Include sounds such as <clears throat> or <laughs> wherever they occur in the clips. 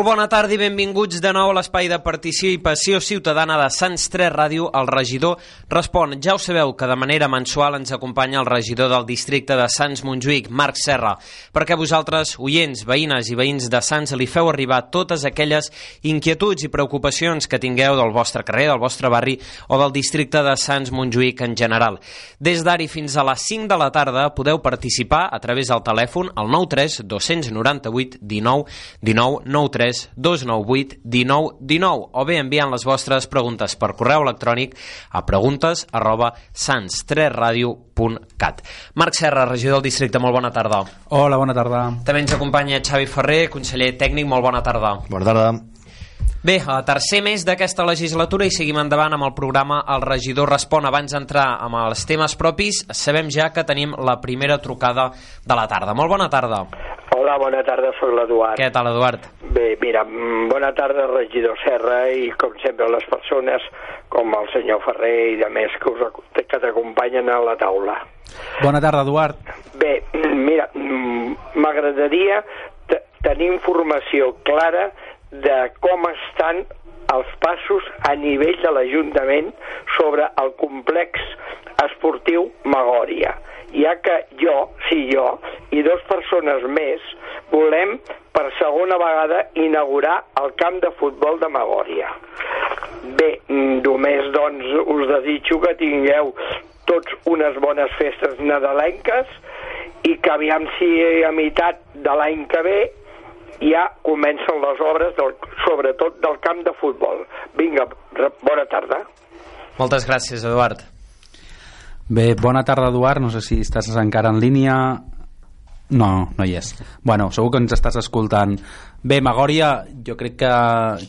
Molt bona tarda i benvinguts de nou a l'espai de participació ciutadana de Sants 3 Ràdio. El regidor respon. Ja ho sabeu que de manera mensual ens acompanya el regidor del districte de Sants Montjuïc, Marc Serra, perquè vosaltres, oients, veïnes i veïns de Sants, li feu arribar totes aquelles inquietuds i preocupacions que tingueu del vostre carrer, del vostre barri o del districte de Sants Montjuïc en general. Des d'ara fins a les 5 de la tarda podeu participar a través del telèfon al 93 298 19 19 9 3 298 19 19 o bé enviant les vostres preguntes per correu electrònic a preguntes arroba sans3radio.cat Marc Serra, regidor del districte, molt bona tarda. Hola, bona tarda. També ens acompanya Xavi Ferrer, conseller tècnic, molt bona tarda. Bona tarda. Bé, a tercer mes d'aquesta legislatura i seguim endavant amb el programa El regidor respon. Abans d'entrar amb els temes propis, sabem ja que tenim la primera trucada de la tarda. Molt bona tarda. Hola, bona tarda, soc l'Eduard. Què tal, Eduard? Bé, mira, mm, bona tarda, regidor Serra, i com sempre les persones, com el senyor Ferrer i de més que, us, que t'acompanyen a la taula. Bona tarda, Eduard. Bé, mm, mira, mm, m'agradaria te- tenir informació clara de com estan els passos a nivell de l'Ajuntament sobre el complex esportiu Magòria ja que jo, sí jo, i dues persones més volem per segona vegada inaugurar el camp de futbol de Magòria. Bé, mm, només doncs us desitjo que tingueu tots unes bones festes nadalenques i que aviam si a meitat de l'any que ve ja comencen les obres, del, sobretot del camp de futbol. Vinga, bona tarda. Moltes gràcies, Eduard. Bé, bona tarda, Eduard. No sé si estàs encara en línia. No, no hi és. Bueno, segur que ens estàs escoltant. Bé, Magòria, jo crec que,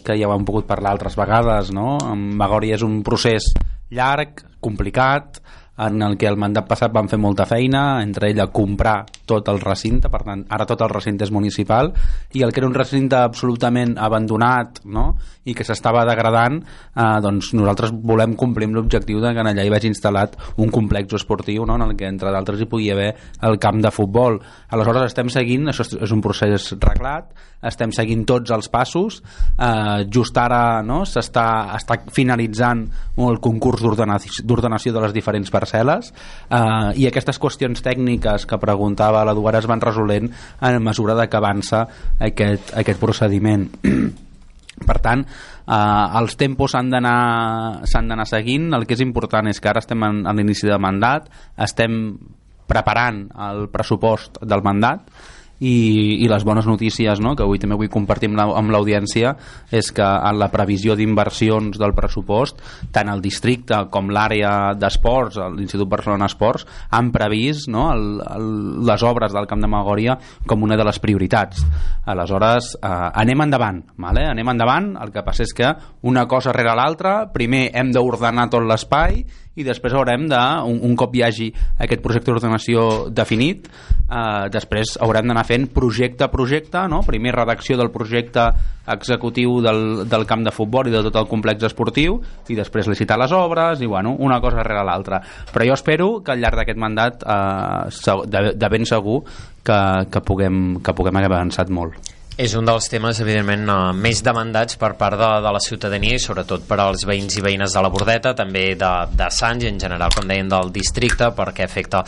que ja ho hem pogut parlar altres vegades, no? Magòria és un procés llarg, complicat, en el que el mandat passat van fer molta feina, entre ella comprar tot el recinte, per tant, ara tot el recinte és municipal, i el que era un recinte absolutament abandonat no? i que s'estava degradant, eh, doncs nosaltres volem complir amb l'objectiu de que allà hi vagi instal·lat un complex esportiu no? en el que, entre d'altres, hi pugui haver el camp de futbol. Aleshores estem seguint, això és- un procés reglat, estem seguint tots els passos, eh, just ara no? s'està està finalitzant el concurs d'ordenació de les diferents parcel·les eh, i aquestes qüestions tècniques que preguntava l'Eduard es van resolent en mesura de que avança aquest, aquest procediment. <clears throat> Per tant, eh, els tempos s'han d'anar seguint. El que és important és que ara estem en, en l'inici de mandat, estem preparant el pressupost del mandat i, i les bones notícies no? que avui també vull compartir amb la- l'audiència és que en la previsió d'inversions del pressupost tant el districte com l'àrea d'esports l'Institut Barcelona Esports han previst no? el, el, les obres del Camp de Magòria com una de les prioritats aleshores eh, anem endavant vale? anem endavant, el que passa és que una cosa rere l'altra, primer hem d'ordenar tot l'espai i després haurem de, un, un cop hi hagi aquest projecte d'ordenació definit, eh, després haurem d'anar fent projecte a projecte, no? primer redacció del projecte executiu del, del camp de futbol i de tot el complex esportiu i després licitar les obres i bueno, una cosa rere l'altra. Però jo espero que al llarg d'aquest mandat eh, de, de ben segur que, que, puguem, que puguem haver avançat molt. És un dels temes, evidentment, eh, més demandats per part de, de la ciutadania i sobretot per als veïns i veïnes de la Bordeta, també de, de Sants i en general, com deien, del districte, perquè afecta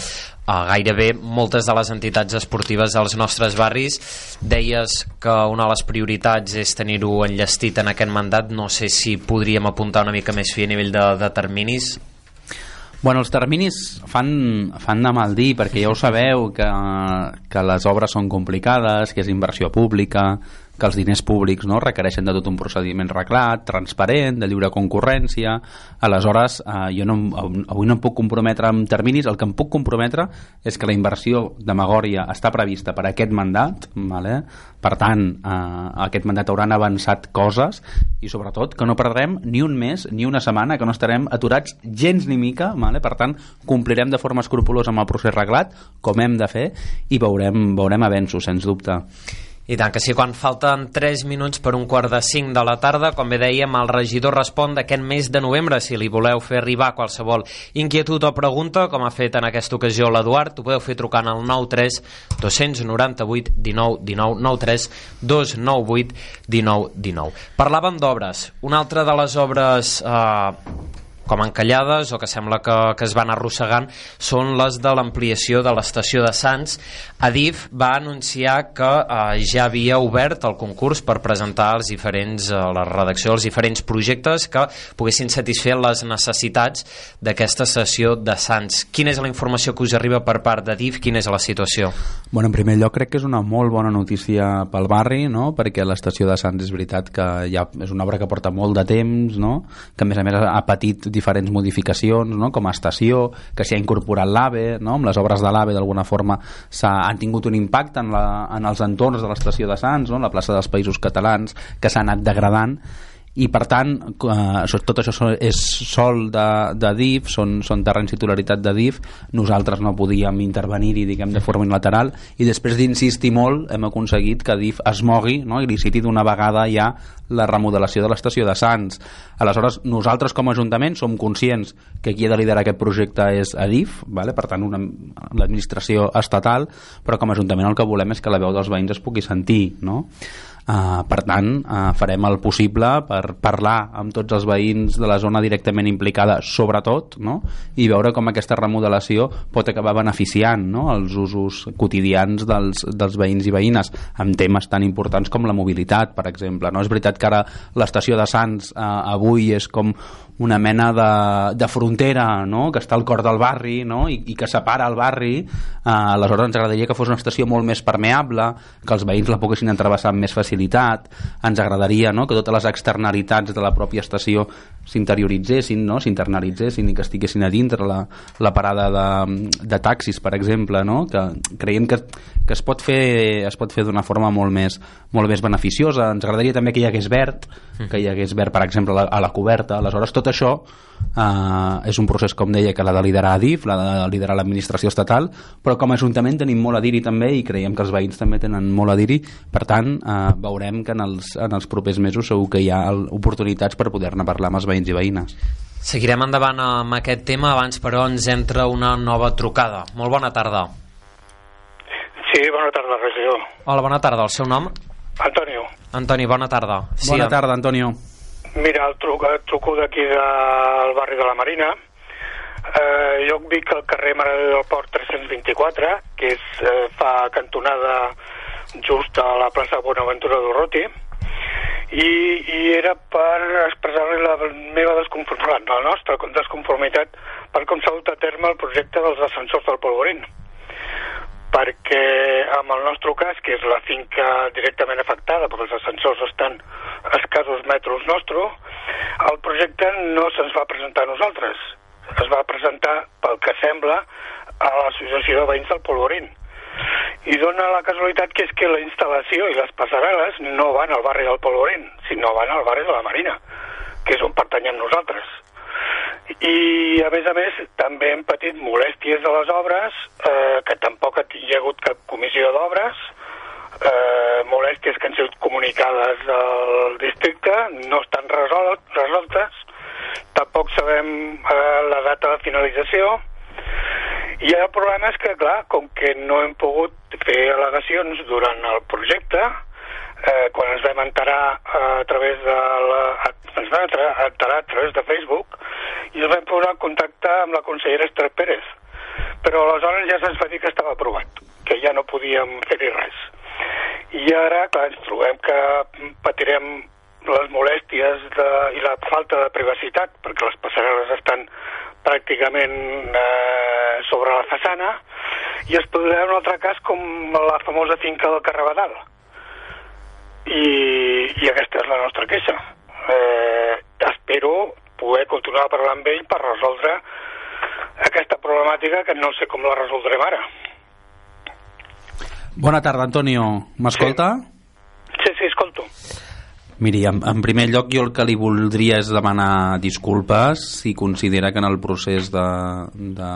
a gairebé moltes de les entitats esportives dels nostres barris. Deies que una de les prioritats és tenir-ho enllestit en aquest mandat. No sé si podríem apuntar una mica més fi a nivell de, de terminis. Bueno, els terminis fan, fan de mal dir perquè ja ho sabeu que, que les obres són complicades, que és inversió pública, que els diners públics no, requereixen de tot un procediment reglat, transparent, de lliure concurrència. Aleshores, eh, jo no, avui no em puc comprometre amb terminis, el que em puc comprometre és que la inversió de Magòria està prevista per aquest mandat, vale? per tant, eh, aquest mandat hauran avançat coses i sobretot que no perdrem ni un mes ni una setmana, que no estarem aturats gens ni mica, vale? per tant, complirem de forma escrupulosa amb el procés reglat, com hem de fer, i veurem, veurem avenços, sens dubte. I tant que sí, quan falten 3 minuts per un quart de 5 de la tarda, com bé dèiem, el regidor respon d'aquest mes de novembre. Si li voleu fer arribar qualsevol inquietud o pregunta, com ha fet en aquesta ocasió l'Eduard, ho podeu fer trucant al 93 298 19 19 93 298 19 19. Parlàvem d'obres. Una altra de les obres eh, com encallades o que sembla que, que es van arrossegant són les de l'ampliació de l'estació de Sants. Adif va anunciar que eh, ja havia obert el concurs per presentar els diferents, eh, la redacció dels diferents projectes que poguessin satisfer les necessitats d'aquesta estació de Sants. Quina és la informació que us arriba per part d'Adif? Quina és la situació? Bueno, en primer lloc crec que és una molt bona notícia pel barri, no? perquè l'estació de Sants és veritat que ja és una obra que porta molt de temps, no? que a més a més ha patit diferents modificacions no? com a estació, que s'hi ha incorporat l'AVE, no? amb les obres de l'AVE d'alguna forma han tingut un impacte en, la, en els entorns de l'estació de Sants, no? la plaça dels Països Catalans, que s'ha anat degradant i per tant eh, tot això és sol de, de DIF són, són terrenys titularitat de DIF nosaltres no podíem intervenir-hi diguem de forma unilateral i després d'insistir molt hem aconseguit que DIF es mogui no? i li citi d'una vegada ja la remodelació de l'estació de Sants aleshores nosaltres com a Ajuntament som conscients que qui ha de liderar aquest projecte és ADIF, vale? per tant l'administració estatal però com a Ajuntament el que volem és que la veu dels veïns es pugui sentir no? Uh, per tant, uh, farem el possible per parlar amb tots els veïns de la zona directament implicada, sobretot, no? i veure com aquesta remodelació pot acabar beneficiant no? els usos quotidians dels, dels veïns i veïnes amb temes tan importants com la mobilitat, per exemple. No? És veritat que ara l'estació de Sants uh, avui és com una mena de, de frontera no? que està al cor del barri no? I, i que separa el barri eh, aleshores ens agradaria que fos una estació molt més permeable que els veïns la poguessin entrevessar amb més facilitat ens agradaria no? que totes les externalitats de la pròpia estació s'interioritzessin no? s'internalitzessin i que estiguessin a dintre la, la parada de, de taxis per exemple no? que creiem que, que es pot fer es pot fer d'una forma molt més, molt més beneficiosa ens agradaria també que hi hagués verd que hi hagués verd per exemple a la, a la coberta aleshores tot tot això eh, és un procés, com deia, que l'ha de liderar ADIF, l'ha de liderar l'administració estatal, però com a Ajuntament tenim molt a dir-hi també i creiem que els veïns també tenen molt a dir-hi, per tant eh, veurem que en els, en els propers mesos segur que hi ha oportunitats per poder-ne parlar amb els veïns i veïnes. Seguirem endavant amb aquest tema, abans però ens entra una nova trucada. Molt bona tarda. Sí, bona tarda, regidor. Hola, bona tarda. El seu nom? Antonio. Antoni, bona tarda. Sí, bona tarda, Antonio. Mira, el truc, el truco d'aquí del barri de la Marina. Eh, jo vic al carrer Mare del Port 324, que és, eh, fa cantonada just a la plaça Bonaventura d'Urruti, i, i era per expressar-li la meva desconformitat, la nostra desconformitat per com s'ha dut a terme el projecte dels ascensors del Polvorín perquè en el nostre cas, que és la finca directament afectada, perquè els ascensors estan a escassos metres nostre, el projecte no se'ns va presentar a nosaltres. Es va presentar, pel que sembla, a l'Associació de Veïns del Polvorín. I dona la casualitat que és que la instal·lació i les passarel·les no van al barri del Polvorín, sinó van al barri de la Marina, que és on pertanyem nosaltres i a més a més també hem patit molèsties de les obres eh, que tampoc hi ha hagut cap comissió d'obres eh, molèsties que han sigut comunicades al districte no estan resolt, resoltes tampoc sabem eh, la data de finalització. I el problema és que clar, com que no hem pogut fer al·legacions durant el projecte eh, quan ens vam enterar eh, a través de la, ens vam enterar, a través de Facebook i ens vam posar en contacte amb la consellera Esther Pérez. Però aleshores ja se'ns va dir que estava aprovat que ja no podíem fer-hi res. I ara, clar, ens trobem que patirem les molèsties de, i la falta de privacitat perquè les passarel·les estan pràcticament eh, sobre la façana i es produirà un altre cas com la famosa finca del Carrabadal i, i aquesta és la nostra queixa. Eh, espero poder continuar parlant amb ell per resoldre aquesta problemàtica que no sé com la resoldrem ara. Bona tarda, Antonio. M'escolta? Sí. sí, sí, escolto. Miri, en, en primer lloc jo el que li voldria és demanar disculpes si considera que en el procés de, de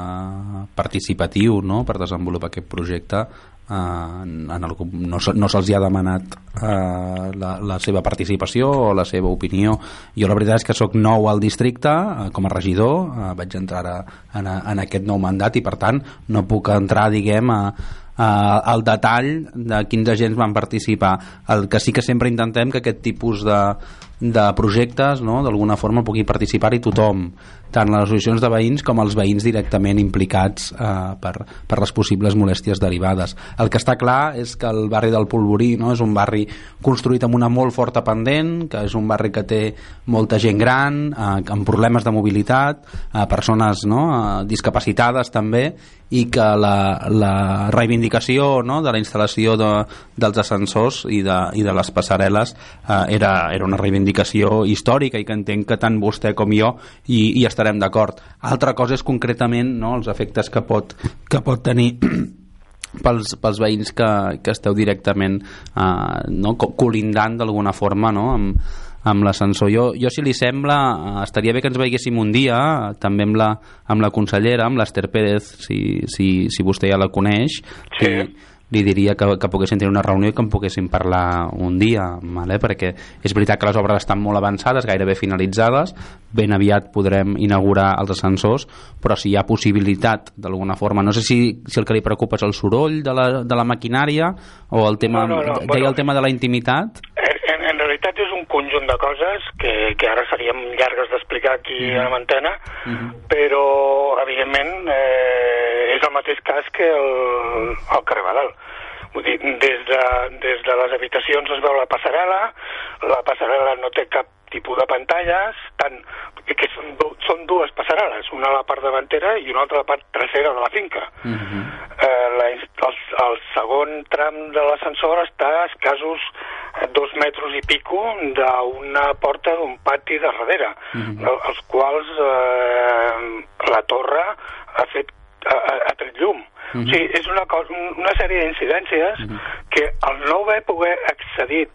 participatiu no, per desenvolupar aquest projecte Uh, en el, no, no se'ls ha demanat uh, la, la seva participació o la seva opinió jo la veritat és que sóc nou al districte uh, com a regidor, uh, vaig entrar a, en, en aquest nou mandat i per tant no puc entrar diguem a, eh, el detall de quins agents van participar. El que sí que sempre intentem que aquest tipus de, de projectes no, d'alguna forma pugui participar-hi tothom tant les associacions de veïns com els veïns directament implicats eh, per, per les possibles molèsties derivades. El que està clar és que el barri del Polvorí no, és un barri construït amb una molt forta pendent, que és un barri que té molta gent gran, eh, amb problemes de mobilitat, eh, persones no, eh, discapacitades també, i que la, la reivindicació no, de la instal·lació de, dels ascensors i de, i de les passarel·les eh, era, era una reivindicació històrica i que entenc que tant vostè com jo hi, hi estarem d'acord. Altra cosa és concretament no, els efectes que pot, que pot tenir <clears throat> pels, pels veïns que, que esteu directament eh, no, colindant d'alguna forma no, amb, amb l'ascensor. Jo, jo, si li sembla, eh, estaria bé que ens veiéssim un dia, també amb la, amb la consellera, amb l'Ester Pérez, si, si, si vostè ja la coneix, sí. que, li diria que, que poguessin tenir una reunió i que en poguessin parlar un dia vale? perquè és veritat que les obres estan molt avançades gairebé finalitzades ben aviat podrem inaugurar els ascensors però si hi ha possibilitat d'alguna forma no sé si, si el que li preocupa és el soroll de la, de la maquinària o el tema, no, no, no. deia Bueno, el tema de la intimitat <laughs> realitat és un conjunt de coses que, que ara seríem llargues d'explicar aquí Mhm. mm -hmm. a l'antena, mm -hmm. però evidentment eh, és el mateix cas que el, el carrer Badal. Vull dir, des de, des de les habitacions es veu la passarel·la, la passarel·la no té cap tipus de pantalles, tant, que són, són dues passarel·les, una a la part davantera i una altra a la part trasera de la finca. uh -huh. Eh, la, el, el segon tram de l'ascensor està a escassos eh, dos metres i pico d'una porta d'un pati de darrere, Mhm. el, els quals eh, la torre ha fet ha, ha- tret llum. Mhm. O sigui, és una, cosa, una sèrie d'incidències que el no haver poder accedir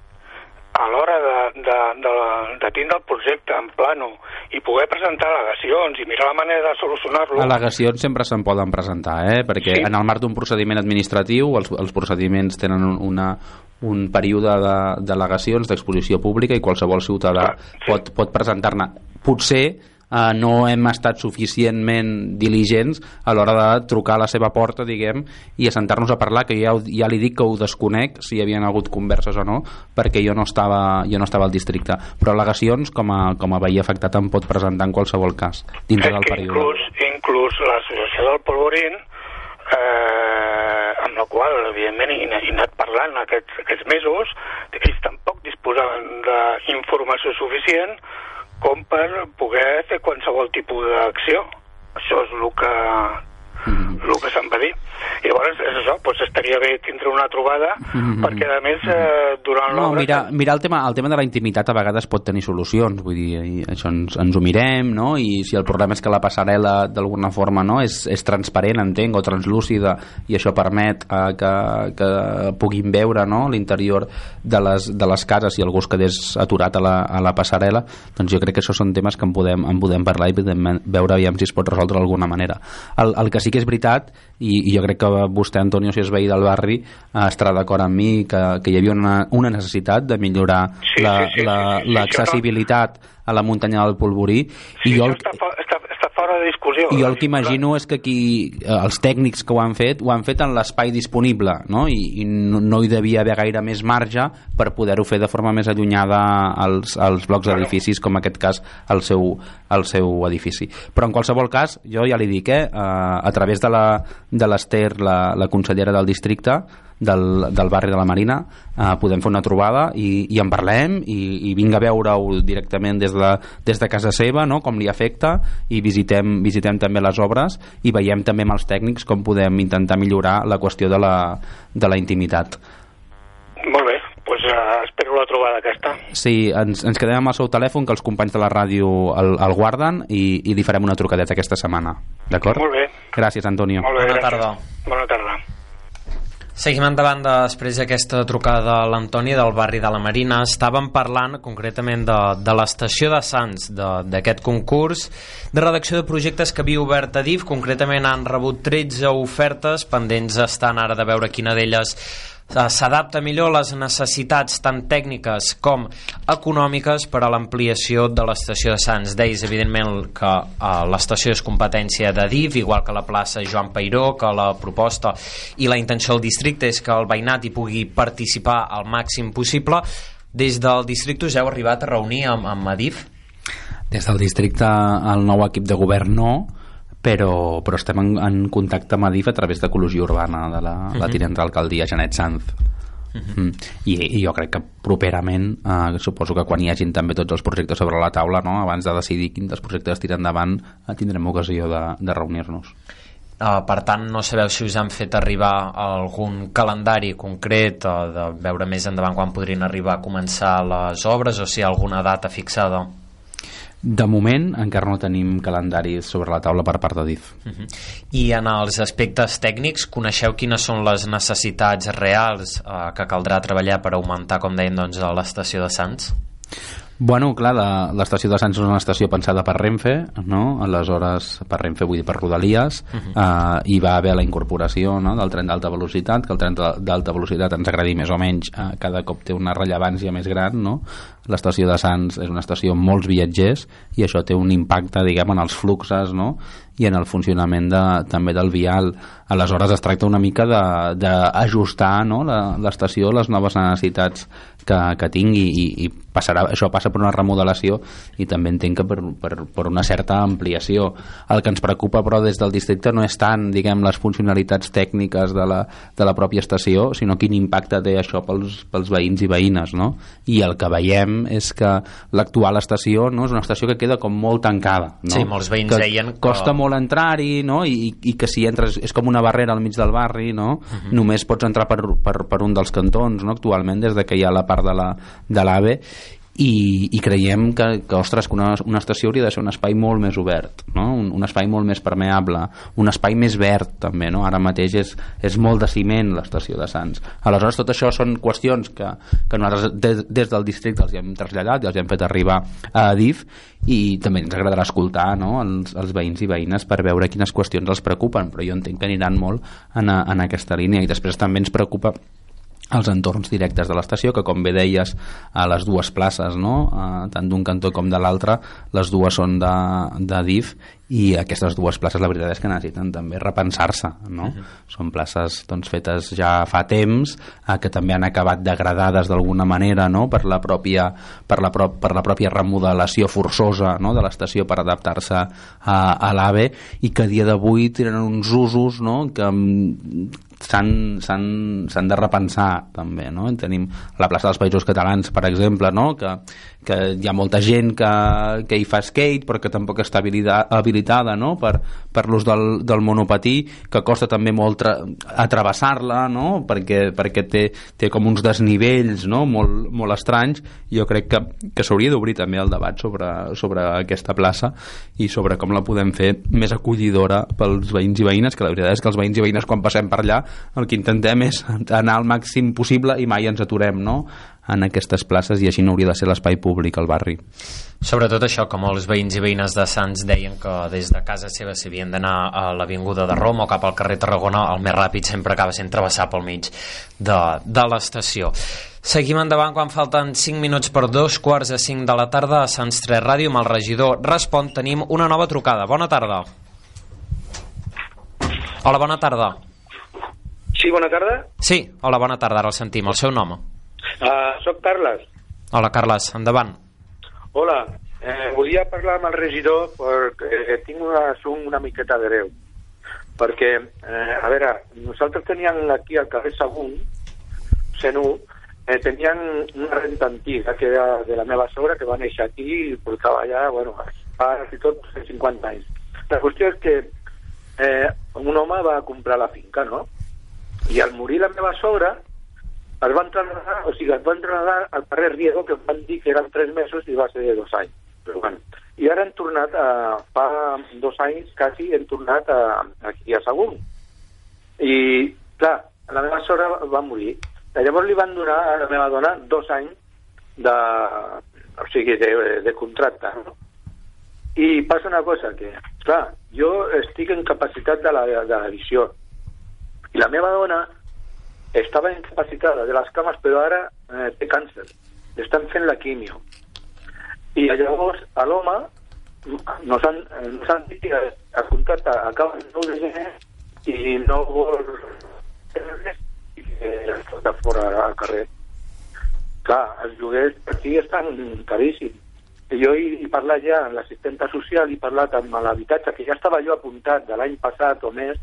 a l'hora de, de, de, de tindre el projecte en plano i poder presentar al·legacions i mirar la manera de solucionar-lo... Al·legacions sempre se'n poden presentar, eh? perquè Sí. en el marc d'un procediment administratiu els, els procediments tenen un- una, un període de- d'al·legacions d'exposició pública i qualsevol ciutadà Clar, sí. pot, pot presentar-ne. Potser eh, no hem estat suficientment diligents a l'hora de trucar a la seva porta, diguem, i assentar-nos a parlar, que ja, ja li dic que ho desconec, si hi havien hagut converses o no, perquè jo no estava, jo no estava al districte. Però al·legacions, com a, com a veí afectat, em pot presentar en qualsevol cas, dintre és del període. inclús, inclús l'associació del Polvorín eh, qual evidentment he, he anat parlant aquests, aquests mesos ells tampoc disposaven d'informació suficient com per poder fer qualsevol tipus d'acció. Això és el que Mhm. el que se'm va dir. I llavors, és això, doncs estaria bé tindre una trobada, Mhm. perquè a més, eh, durant No, l'obra... mira, mira el, tema, el tema de la intimitat a vegades pot tenir solucions, vull dir, i això ens, ens ho mirem, no? i si el problema és que la passarel·la d'alguna forma no? és, és transparent, entenc, o translúcida, i això permet eh, que, que puguin veure no? l'interior de, les, de les cases si algú es quedés aturat a la, a la passarel·la, doncs jo crec que això són temes que en podem, en podem parlar i podem veure aviam si es pot resoldre d'alguna manera. El, el que sí que és veritat, i, i jo crec que vostè, Antonio, si és veí del barri, eh, estarà d'acord amb mi que, que hi havia una, una necessitat de millorar Sí, la- sí, sí, la- sí, sí, sí, l'accessibilitat a la muntanya del Polvorí. Sí, i jo està, està, està fora de discussió. jo el que imagino és que aquí eh, els tècnics que ho han fet ho han fet en l'espai disponible no? I, i no, no hi devia haver gaire més marge per poder-ho fer de forma més allunyada als, als blocs d'edificis com en aquest cas el seu, el seu edifici però en qualsevol cas jo ja li dic eh, a través de la- de l'Ester la, la consellera del districte del, del barri de la Marina eh, podem fer una trobada i, i en parlem i, i vinga a veure-ho directament des de, des de casa seva no? com li afecta i visitem, visitem també les obres i veiem també amb els tècnics com podem intentar millorar la qüestió de la, de la intimitat Molt bé, doncs eh, espero la trobada aquesta. Sí, ens, ens quedem amb el seu telèfon que els companys de la ràdio el, el guarden i, i li farem una trucadeta aquesta setmana d'acord? Molt bé. Gràcies Antonio Molt bé, Bona gràcies. tarda. Bona tarda. Seguim endavant després d'aquesta trucada a l'Antoni del barri de la Marina. Estàvem parlant concretament de, de l'estació de Sants, d'aquest concurs de redacció de projectes que havia obert a DIF. Concretament han rebut 13 ofertes, pendents estan ara de veure quina d'elles s'adapta millor a les necessitats tant tècniques com econòmiques per a l'ampliació de l'estació de Sants. Deis, evidentment, que uh, l'estació és competència de DIF, igual que la plaça Joan Peiró, que la proposta i la intenció del districte és que el veïnat hi pugui participar al màxim possible. Des del districte us heu arribat a reunir amb, amb Adif? Des del districte el nou equip de govern no, però, però estem en, en contacte amb Adif a través d'Ecologia Urbana de la, uh -huh. la mhm. tinent d'alcaldia Janet Sanz Uh mhm. -huh. mm. I, i jo crec que properament eh, suposo que quan hi hagin també tots els projectes sobre la taula no? abans de decidir quin dels projectes tirar endavant eh, tindrem ocasió de, de reunir-nos uh, per tant no sabeu si us han fet arribar algun calendari concret o de veure més endavant quan podrien arribar a començar les obres o si hi ha alguna data fixada de moment encara no tenim calendaris sobre la taula per part de DIF. Uh mhm. -huh. I en els aspectes tècnics, coneixeu quines són les necessitats reals eh, que caldrà treballar per augmentar, com dèiem, doncs, l'estació de Sants? Bueno, clar, l'estació de Sants és una estació pensada per Renfe, no? aleshores per Renfe vull dir per Rodalies, uh -huh. eh, hi va haver la incorporació no? del tren d'alta velocitat, que el tren d'alta velocitat ens agradi més o menys, eh, cada cop té una rellevància més gran, no? L'estació de Sants és una estació amb molts viatgers i això té un impacte, diguem, en els fluxes, no? i en el funcionament de, també del vial. Aleshores es tracta una mica d'ajustar no? l'estació a les noves necessitats que, que tingui i, i passarà, això passa per una remodelació i també entenc que per, per, per una certa ampliació. El que ens preocupa però des del districte no és tant diguem les funcionalitats tècniques de la, de la pròpia estació, sinó quin impacte té això pels, pels veïns i veïnes. No? I el que veiem és que l'actual estació no, és una estació que queda com molt tancada. No? Sí, molts veïns que deien que... Costa molt entrar-hi no? I, i que si entres és com una barrera al mig del barri, no? Uh mhm. -huh. només pots entrar per, per, per un dels cantons, no? actualment des de que hi ha la part de l'AVE i, i creiem que, que, ostres, que una, una estació hauria de ser un espai molt més obert, no? un, un espai molt més permeable, un espai més verd també, no? ara mateix és, és molt de ciment l'estació de Sants. Aleshores tot això són qüestions que, que nosaltres des, des del districte els hem traslladat i els hem fet arribar a DIF i també ens agradarà escoltar no? els, els veïns i veïnes per veure quines qüestions els preocupen, però jo entenc que aniran molt en, a, en aquesta línia i després també ens preocupa els entorns directes de l'estació, que com bé deies a les dues places, no? eh, tant d'un cantó com de l'altre, les dues són de, de DIF i aquestes dues places la veritat és que necessiten també repensar-se no? Uh -huh. són places doncs, fetes ja fa temps eh, que també han acabat degradades d'alguna manera no? per, la pròpia, per, la pro per la pròpia remodelació forçosa no? de l'estació per adaptar-se a, a l'AVE i que a dia d'avui tenen uns usos no? que s'han de repensar també, no? Tenim la plaça dels Països Catalans, per exemple, no? que, que hi ha molta gent que, que hi fa skate però que tampoc està habilitada no? per, per l'ús del, del monopatí que costa també molt atravessar-la no? perquè, perquè té, té com uns desnivells no? molt, molt estranys jo crec que, que s'hauria d'obrir també el debat sobre, sobre aquesta plaça i sobre com la podem fer més acollidora pels veïns i veïnes que la veritat és que els veïns i veïnes quan passem per allà el que intentem és <laughs> anar al màxim possible i mai ens aturem no? En aquestes places i així no hauria de ser l'espai públic al barri. Sobretot això, com els veïns i veïnes de Sants deien que des de casa seva s'havien d'anar a l'Avinguda de Roma o cap al carrer Tarragona, el més ràpid sempre acaba sent travessar pel mig de, de l'estació. Seguim endavant quan falten 5 minuts per dos quarts de 5 de la tarda a Sants 3 Ràdio amb el regidor Respon. Tenim una nova trucada. Bona tarda. Hola, bona tarda. Sí, bona tarda. Sí, hola, bona tarda, ara el sentim. El seu nom? Uh, soc Carles. Hola, Carles, endavant. Hola, eh, volia parlar amb el regidor perquè eh, tinc un assumpte una miqueta greu. Perquè, eh, a veure, nosaltres teníem aquí al carrer Sagunt, Senú, eh, tenien una renta antiga que era de la meva sogra que va néixer aquí i portava ja, bueno, fa i tot 50 anys. La qüestió és que eh, un home va comprar la finca, no? I al morir la meva sogra, es van trasladar, o sigui, es van trasladar al carrer Riego, que van dir que eren tres mesos i va ser de dos anys. Però bueno, i ara hem tornat, a, fa dos anys quasi, hem tornat a, aquí a Sagunt. I, clar, la meva sora va morir. Llavors li van donar a la meva dona dos anys de, o sigui, de, de contracte, no? I passa una cosa, que, clar, jo estic en capacitat de la, de la visió. I la meva dona estava incapacitada de les cames, però ara eh, té càncer. Estan fent la quimio. I llavors a l'home nos han, nos han dit que el contracte acaba el 9 de i no vol i que està fora al carrer. Clar, els lloguers aquí estan caríssims. Jo he parlat ja amb l'assistenta social, he parlat amb l'habitatge, que ja estava jo apuntat de l'any passat o més,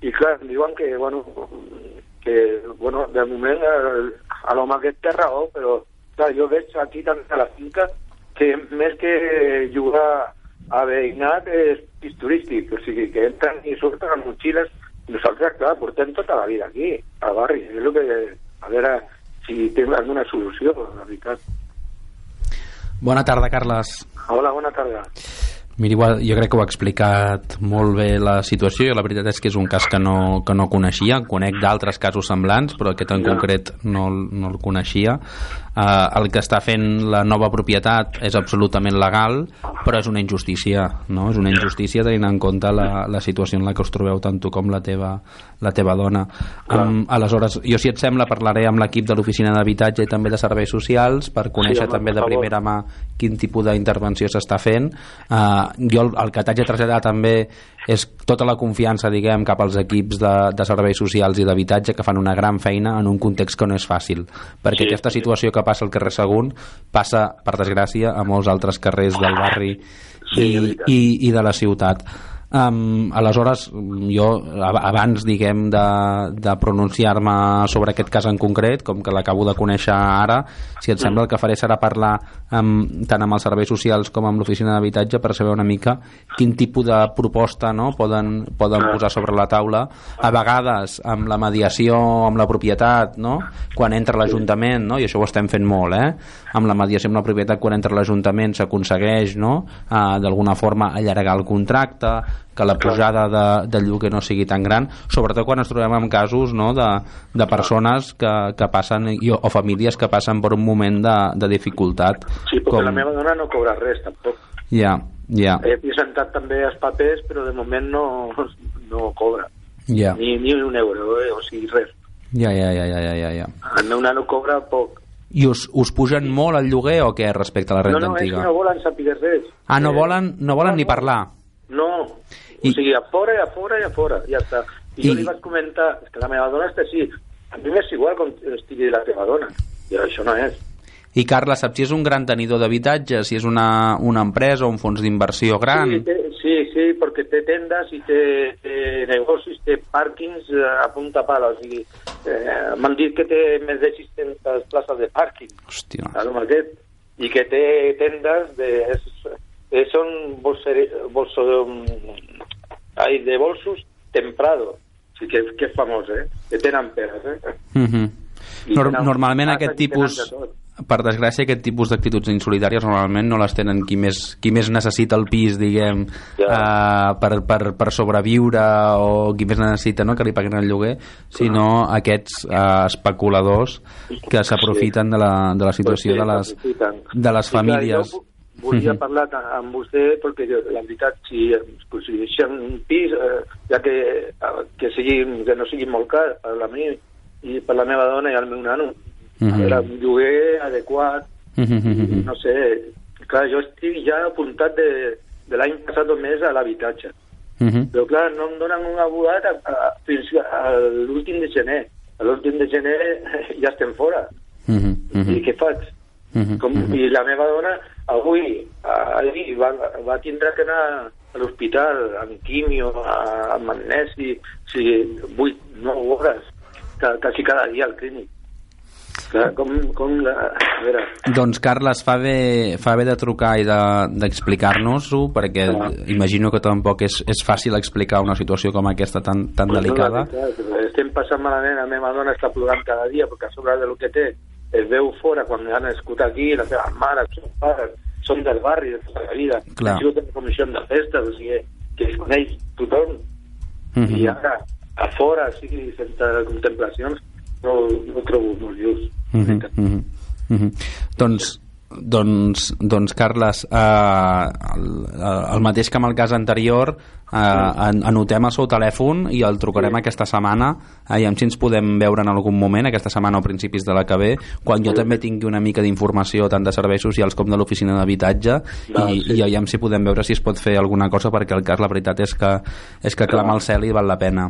i clar, em diuen que, bueno, que, bueno, de moment el, a l'home aquest té raó, però clar, jo veig aquí també a la finca que més que jugar a veïnat és pis turístic, o sigui, que entren i surten amb motxilles. Nosaltres, clar, portem tota la vida aquí, al barri. És el que, a veure si té alguna solució, la veritat. Bona tarda, Carles. Hola, bona tarda. Miri, igual, jo crec que ho ha explicat molt bé la situació la veritat és que és un cas que no, que no coneixia, conec d'altres casos semblants però aquest en concret no, no el coneixia uh, el que està fent la nova propietat és absolutament legal però és una injustícia no? és una injustícia tenint en compte la, la situació en la que us trobeu tant tu com la teva, la teva dona. Um, aleshores, jo si et sembla parlaré amb l'equip de l'oficina d'habitatge i també de serveis socials per conèixer home, també de favor. primera mà quin tipus d'intervenció s'està fent. Uh, jo el, el que t'haig de traslladar també és tota la confiança diguem cap als equips de, de serveis socials i d'habitatge que fan una gran feina en un context que no és fàcil perquè Sí, aquesta sí. situació que passa al carrer Sagunt passa per desgràcia a molts altres carrers del barri Sí, i, i, i de la ciutat Um, aleshores jo ab- abans diguem de, de pronunciar-me sobre aquest cas en concret com que l'acabo de conèixer ara si et sembla el que faré serà parlar amb, tant amb els serveis socials com amb l'oficina d'habitatge per saber una mica quin tipus de proposta no, poden, poden posar sobre la taula a vegades amb la mediació amb la propietat no? quan entra l'Ajuntament no? i això ho estem fent molt eh? amb la mediació amb la propietat quan entra l'Ajuntament s'aconsegueix no? uh, d'alguna forma allargar el contracte que la pujada de, de lloguer no sigui tan gran, sobretot quan ens trobem en casos no, de, de persones que, que passen, i, o famílies que passen per un moment de, de dificultat. Sí, perquè la meva dona no cobra res, tampoc. Ja, ja, He presentat també els papers, però de moment no, <laughs> no cobra. ja, Ni, ni un euro, eh? o sigui, res. ja, ja, ja, ja, ja, ja. El meu nano cobra poc. I us, us pugen molt el lloguer o què respecte a la No, renta no, és antiga? que no volen saber res. Ah, no Eh, volen, no volen ni parlar. No, I- o sigui, a fora i a fora i a fora, ja està. I, jo I- li vaig comentar, és que la meva dona està així, a mi m'és igual com estigui la teva dona, i això no és. I Carla, saps si és un gran tenidor d'habitatge, si és una, una empresa o un fons d'inversió gran? Sí, té, sí, sí, perquè té tendes i té, té negocis, té pàrquings eh, a punta pala, o sigui, eh, m'han dit que té més de 600 places de pàrquing, Hòstia. aquest, i que té tendes de... És, és, són bolsere, bolso, ai, de bolsos temprado, o sigui, que, que és famós, eh? Que tenen peres, eh? Mhm. I Nor tenen normalment aquest tipus de per desgràcia aquest tipus d'actituds insolidàries normalment no les tenen qui més, qui més necessita el pis diguem Ja. uh, per, per, per sobreviure o qui més necessita no, que li paguin el lloguer sinó aquests uh, especuladors que s'aprofiten de, la, de la situació Pues sí, de les, de les famílies jo volia Mhm. parlar amb vostè perquè la veritat si, deixem un pis eh, ja que, eh, que, sigui, que no sigui molt car per la mi i per la meva dona i el meu nano Mhm. a veure, un lloguer adequat Mhm. no sé, clar, jo estic ja apuntat de, de l'any passat més a l'habitatge Mhm. però clar, no em donen un abogat a, a, fins a l'últim de gener a l'últim de gener <laughs> ja estem fora Mhm. i Mhm. què faig? Mhm. Com, Mhm. I la meva dona avui, ahir, va, va tindre que anar a l'hospital amb quimio, a, amb magnesi, o sigui, 8, 9 hores, quasi cada dia al clínic. Clar, com, com la, a veure, Doncs Carles, fa bé, fa bé de trucar i de- d'explicar-nos-ho perquè Clar. imagino que tampoc és, és fàcil explicar una situació com aquesta tan, tan pues no, delicada. la veritat, estem passant malament, la meva dona està plorant cada dia perquè a sobre del que té es veu fora quan ha nascut aquí, les seves mares, els seus pares, són del barri de tota la vida, Clar. han sigut en comissió de festes, o sigui, que es coneix tothom, Mhm. i ara a fora, sigui sense contemplacions, no, no ho trobo molt just. Mm -hmm, mm -hmm, mm -hmm. Doncs, doncs, doncs Carles, eh, el, el mateix que amb el cas anterior, eh, anotem el seu telèfon i el trucarem sí. aquesta setmana eh, i si ens podem veure en algun moment, aquesta setmana o principis de la que ve, quan jo sí. també tingui una mica d'informació tant de serveis socials com de l'oficina d'habitatge i, sí. i aviam si podem veure si es pot fer alguna cosa perquè el cas la veritat és que, és que clama al cel i val la pena.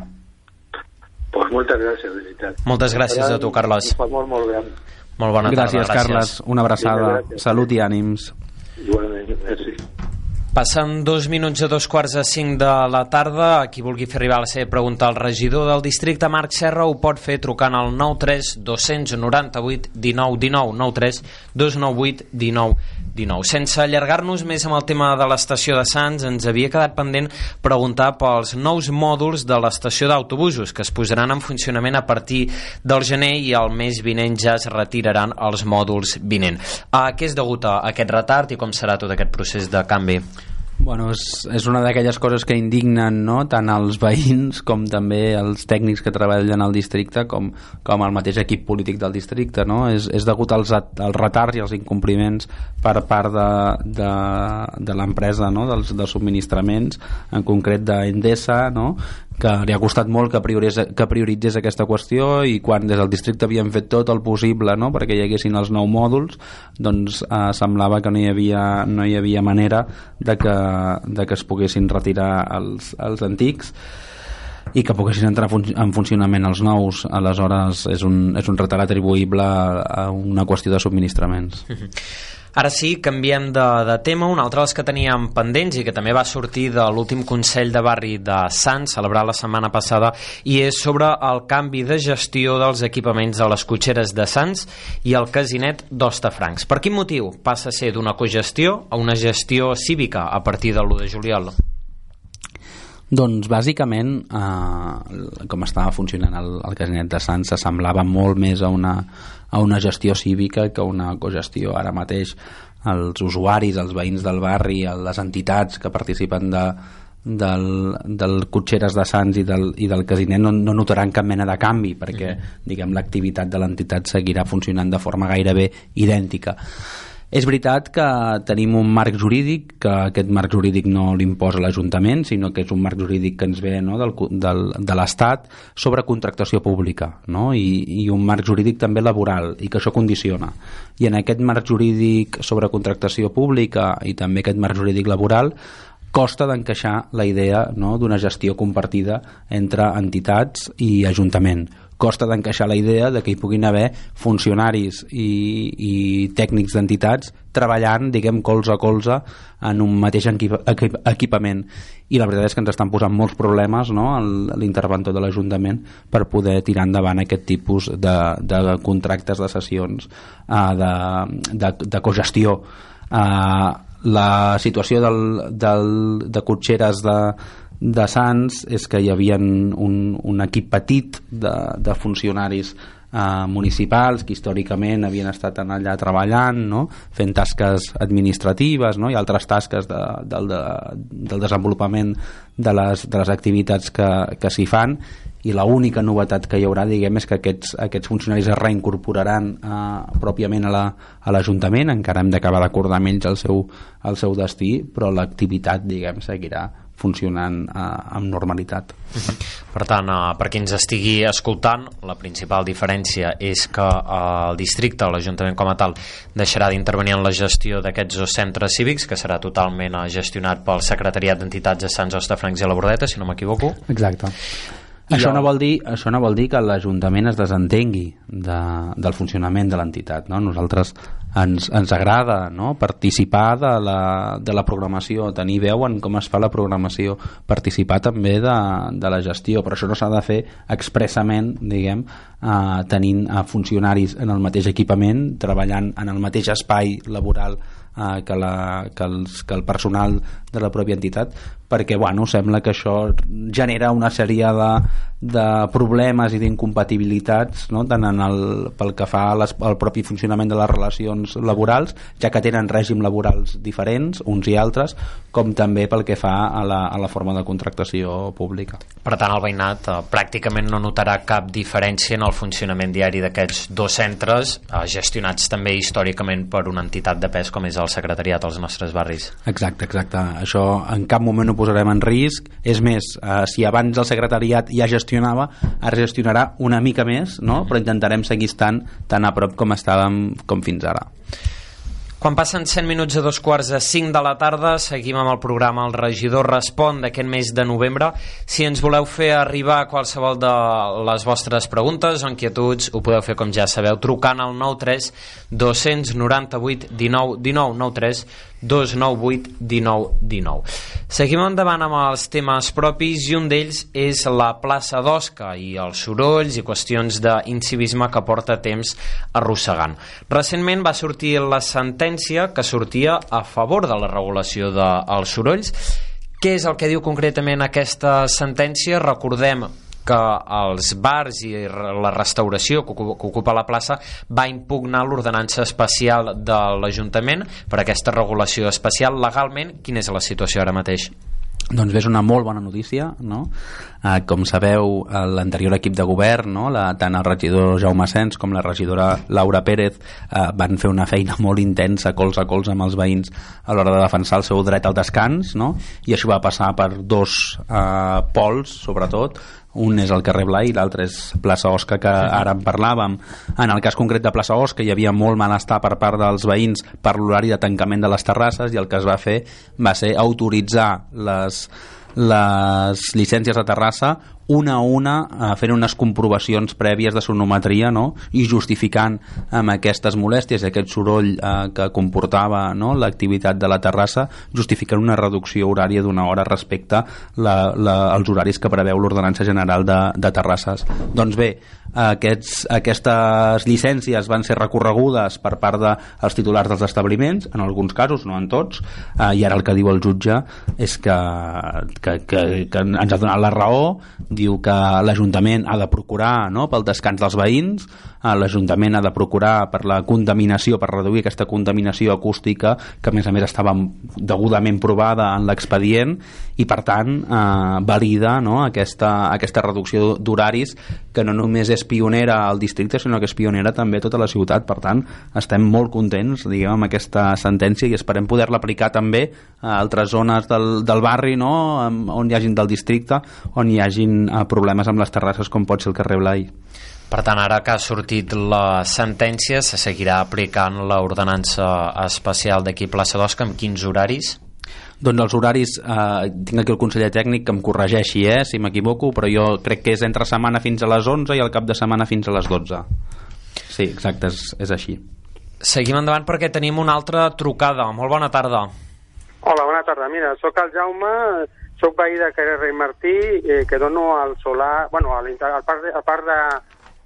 Pues moltes gràcies, de veritat. Moltes gràcies a tu, Carles. Molt, molt gran. Molt bona gràcies, tarda. Gràcies, Carles. Una abraçada. Gràcies. Salut i ànims. Igualment, merci. Passen dos minuts a dos quarts de cinc de la tarda. A qui vulgui fer arribar la seva pregunta al regidor del districte, Marc Serra, ho pot fer trucant al 93 298 19 19 93 298 19 19. Sense allargar-nos més amb el tema de l'estació de Sants, ens havia quedat pendent preguntar pels nous mòduls de l'estació d'autobusos que es posaran en funcionament a partir del gener i el mes vinent ja es retiraran els mòduls vinent. A què és degut a aquest retard i com serà tot aquest procés de canvi? Bueno, és, és una d'aquelles coses que indignen no? tant els veïns com també els tècnics que treballen al districte com, com el mateix equip polític del districte. No? És, és degut als, als retards i als incompliments per part de, de, de l'empresa, no? dels, dels subministraments, en concret d'Endesa, no? Que li ha costat molt que prioritzés, que prioritzés aquesta qüestió i quan des del districte havien fet tot el possible no? perquè hi haguessin els nou mòduls doncs eh, semblava que no hi havia, no hi havia manera de que, de que es poguessin retirar els, els antics i que poguessin entrar en funcionament els nous aleshores és un, és un retard atribuïble a una qüestió de subministraments <laughs> Ara sí, canviem de, de tema. Un altre dels que teníem pendents i que també va sortir de l'últim Consell de Barri de Sants, celebrat la setmana passada, i és sobre el canvi de gestió dels equipaments de les cotxeres de Sants i el casinet d'Ostafrancs. Per quin motiu passa a ser d'una cogestió a una gestió cívica a partir de l'1 de juliol? Doncs bàsicament eh, com estava funcionant el, el casinet de Sants s'assemblava molt més a una, a una gestió cívica que una cogestió ara mateix els usuaris, els veïns del barri les entitats que participen de, del, del Cotxeres de Sants i del, i del Casinet no, no notaran cap mena de canvi perquè mm -hmm. diguem l'activitat de l'entitat seguirà funcionant de forma gairebé idèntica és veritat que tenim un marc jurídic, que aquest marc jurídic no l'imposa l'Ajuntament, sinó que és un marc jurídic que ens ve no, del, del, de l'Estat sobre contractació pública, no? I, i un marc jurídic també laboral, i que això condiciona. I en aquest marc jurídic sobre contractació pública i també aquest marc jurídic laboral costa d'encaixar la idea no, d'una gestió compartida entre entitats i Ajuntament costa d'encaixar la idea de que hi puguin haver funcionaris i, i tècnics d'entitats treballant, diguem, colze a colze en un mateix equip, equip, equipament i la veritat és que ens estan posant molts problemes no? l'interventor de l'Ajuntament per poder tirar endavant aquest tipus de, de contractes de sessions uh, de, de, de cogestió uh, la situació del, del, de cotxeres de, de Sants és que hi havia un, un equip petit de, de funcionaris eh, municipals que històricament havien estat allà treballant no? fent tasques administratives no? i altres tasques de, del, de, del desenvolupament de les, de les activitats que, que s'hi fan i l'única novetat que hi haurà diguem és que aquests, aquests funcionaris es reincorporaran eh, pròpiament a l'Ajuntament la, encara hem d'acabar d'acordar amb ells el seu, el seu destí però l'activitat diguem seguirà funcionant eh, amb normalitat. Per tant, eh, per qui ens estigui escoltant, la principal diferència és que eh, el districte, l'Ajuntament com a tal, deixarà d'intervenir en la gestió d'aquests dos centres cívics, que serà totalment eh, gestionat pel Secretariat d'Entitats de Sants Hostafrancs i la Bordeta, si no m'equivoco. Exacte. això, no vol dir, això no vol dir que l'Ajuntament es desentengui de, del funcionament de l'entitat. No? Nosaltres ens, ens agrada no? participar de la, de la programació, tenir veu en com es fa la programació, participar també de, de la gestió, però això no s'ha de fer expressament, diguem, eh, tenint eh, funcionaris en el mateix equipament, treballant en el mateix espai laboral eh, que, la, que, els, que el personal de la pròpia entitat perquè bueno, sembla que això genera una sèrie de, de problemes i d'incompatibilitats no? tant en el, pel que fa les, al propi funcionament de les relacions laborals ja que tenen règim laborals diferents uns i altres com també pel que fa a la, a la forma de contractació pública Per tant el veïnat eh, pràcticament no notarà cap diferència en el funcionament diari d'aquests dos centres eh, gestionats també històricament per una entitat de pes com és el secretariat als nostres barris Exacte, exacte. Això en cap moment ho posarem en risc. És més, eh, si abans el secretariat ja gestionava, ara gestionarà una mica més, no? però intentarem seguir estant tan a prop com estàvem com fins ara. Quan passen 100 minuts a dos quarts de 5 de la tarda, seguim amb el programa El regidor respon d'aquest mes de novembre. Si ens voleu fer arribar qualsevol de les vostres preguntes o inquietuds, ho podeu fer, com ja sabeu, trucant al 93 298 19 19 93 298 19 19. Seguim endavant amb els temes propis i un d'ells és la plaça d'Osca i els sorolls i qüestions d'incivisme que porta temps arrossegant. Recentment va sortir la sentència que sortia a favor de la regulació dels sorolls. Què és el que diu concretament aquesta sentència? Recordem que els bars i la restauració que ocupa la plaça va impugnar l'ordenança especial de l'Ajuntament per aquesta regulació especial legalment. Quina és la situació ara mateix? Doncs és una molt bona notícia, no? Eh, com sabeu, l'anterior equip de govern, no? la, tant el regidor Jaume Sens com la regidora Laura Pérez eh, van fer una feina molt intensa, cols a cols amb els veïns a l'hora de defensar el seu dret al descans, no? i això va passar per dos eh, pols, sobretot, un és el carrer Blai i l'altre és plaça Osca que ara en parlàvem. En el cas concret de plaça Osca hi havia molt malestar per part dels veïns per l'horari de tancament de les terrasses i el que es va fer va ser autoritzar les, les llicències de Terrassa una a una eh, fent unes comprovacions prèvies de sonometria no? i justificant amb aquestes molèsties i aquest soroll eh, que comportava no? l'activitat de la terrassa justificant una reducció horària d'una hora respecte la, la, als horaris que preveu l'ordenança general de, de terrasses doncs bé, aquests, aquestes llicències van ser recorregudes per part dels de, titulars dels establiments en alguns casos, no en tots eh, i ara el que diu el jutge és que, que, que, que ens ha donat la raó diu que l'Ajuntament ha de procurar no, pel descans dels veïns, eh, l'Ajuntament ha de procurar per la contaminació, per reduir aquesta contaminació acústica, que a més a més estava degudament provada en l'expedient, i per tant eh, valida no, aquesta, aquesta reducció d'horaris que no només és pionera al districte, sinó que és pionera també a tota la ciutat. Per tant, estem molt contents diguem, amb aquesta sentència i esperem poder-la aplicar també a altres zones del, del barri no, on hi hagin del districte, on hi hagin eh, problemes amb les terrasses com pot ser el carrer Blai. Per tant, ara que ha sortit la sentència, se seguirà aplicant l'ordenança especial d'aquí plaça d'Osca amb quins horaris? Doncs els horaris, eh, tinc aquí el conseller tècnic que em corregeixi eh, si m'equivoco, però jo crec que és entre setmana fins a les 11 i el cap de setmana fins a les 12. Sí, exacte, és, és així. Seguim endavant perquè tenim una altra trucada. Molt bona tarda. Hola, bona tarda. Mira, sóc el Jaume, sóc veí de carrer Rei Martí, eh, que dono al solar, bueno, al, al parc de, al parc de,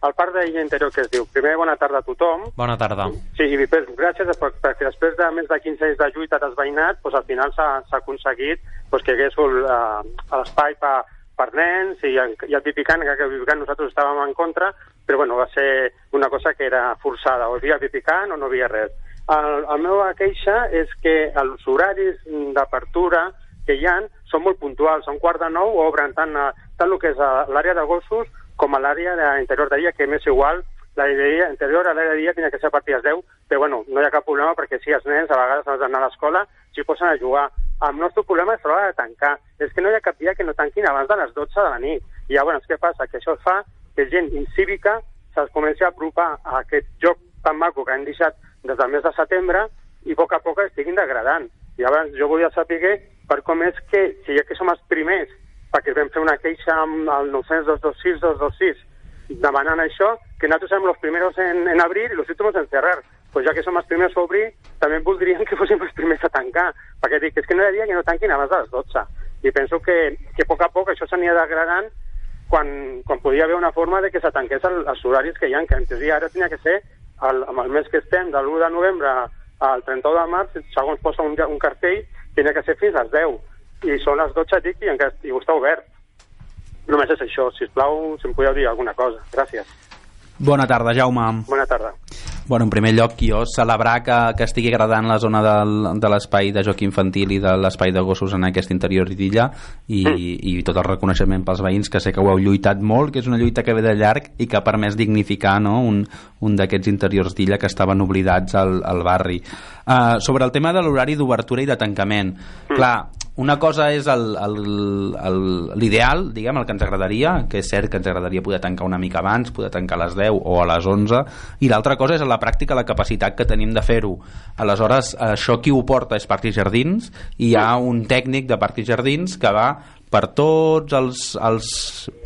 al parc d'illa interior que es diu. Primer, bona tarda a tothom. Bona tarda. Sí, i després, gràcies per, perquè després de més de 15 anys de lluita dels veïnats, doncs, al final s'ha aconseguit doncs, que hi hagués uh, l'espai per, per nens i, i el pipicant, que el pipicant nosaltres estàvem en contra, però bueno, va ser una cosa que era forçada, o hi havia pipicant o no hi havia res. El, el meu queixa és que els horaris d'apertura que hi han són molt puntuals, són quart de nou, obren tant, a, tant el que és l'àrea de gossos com a l'àrea d'interior de dia, que m'és igual, l'àrea interior a l'àrea de dia tenia que ser a partir de les 10, però bueno, no hi ha cap problema perquè si els nens a vegades han d'anar a l'escola s'hi posen a jugar. El nostre problema és l'hora de tancar. És que no hi ha cap dia que no tanquin abans de les 12 de la nit. I llavors, què passa? Que això fa que gent incívica se'ls comenci a apropar a aquest joc tan maco que han deixat des del mes de setembre i a poc a poc estiguin degradant. I llavors jo volia saber per com és que, si ja que som els primers, perquè vam fer una queixa amb el 900-226-226 demanant això, que nosaltres som els primers en, en abrir i los últimos en cerrar. Pues ja que som els primers a obrir, també voldríem que fóssim els primers a tancar, perquè dic, és que no hi ha dia que no tanquin abans de les 12. I penso que, que a poc a poc això s'anirà degradant quan, quan podia haver una forma de que se tanqués el, els horaris que hi ha, que en teoria ara tenia que ser el, amb el mes que estem, de l'1 de novembre al 31 de març, segons posa un, un cartell, tenia que ser fins als 10. I són les 12, dic, i encara i està obert. Només és això, si us plau, si em podeu dir alguna cosa. Gràcies. Bona tarda, Jaume. Bona tarda. Bueno, en primer lloc, jo celebrar que, que estigui agradant la zona del, de l'espai de joc infantil i de l'espai de gossos en aquest interior d'illa i, mm. i tot el reconeixement pels veïns que sé que ho heu lluitat molt, que és una lluita que ve de llarg i que ha permès dignificar no? un, un d'aquests interiors d'illa que estaven oblidats al, al barri. Uh, sobre el tema de l'horari d'obertura i de tancament, mm. clar, una cosa és l'ideal, diguem, el que ens agradaria, que és cert que ens agradaria poder tancar una mica abans, poder tancar a les 10 o a les 11, i l'altra cosa és a la pràctica la capacitat que tenim de fer-ho. Aleshores, això qui ho porta és Parcs i Jardins, i hi ha un tècnic de Parcs i Jardins que va per tots els, els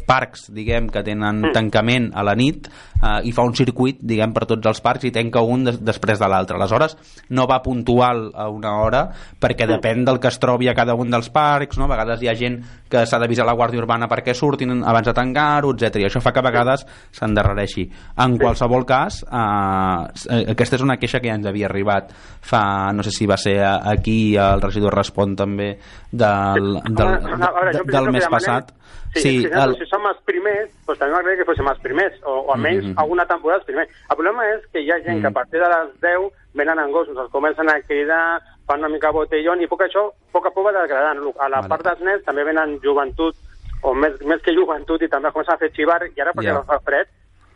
parcs diguem que tenen mm. tancament a la nit eh, i fa un circuit diguem per tots els parcs i tanca un des després de l'altre aleshores no va puntual a una hora perquè mm. depèn del que es trobi a cada un dels parcs no? a vegades hi ha gent que s'ha d'avisar la Guàrdia Urbana perquè surtin abans de tancar-ho etc. i això fa que a vegades s'endarrereixi en qualsevol cas eh, aquesta és una queixa que ja ens havia arribat fa, no sé si va ser aquí el regidor respon també del, del, del, del mes passat Sí, sí el... si som els primers, pues també m'agradaria que fóssim els primers, o, o almenys mm -hmm. alguna temporada els primers. El problema és que hi ha gent mm -hmm. que a partir de les 10 venen en gossos, els comencen a cridar, fan una mica botellón, i poc això, poc a poc va degradant. A la vale. part dels nens també venen joventut, o més, més que joventut, i també comencen a fer xivar, i ara perquè yeah. fa fred,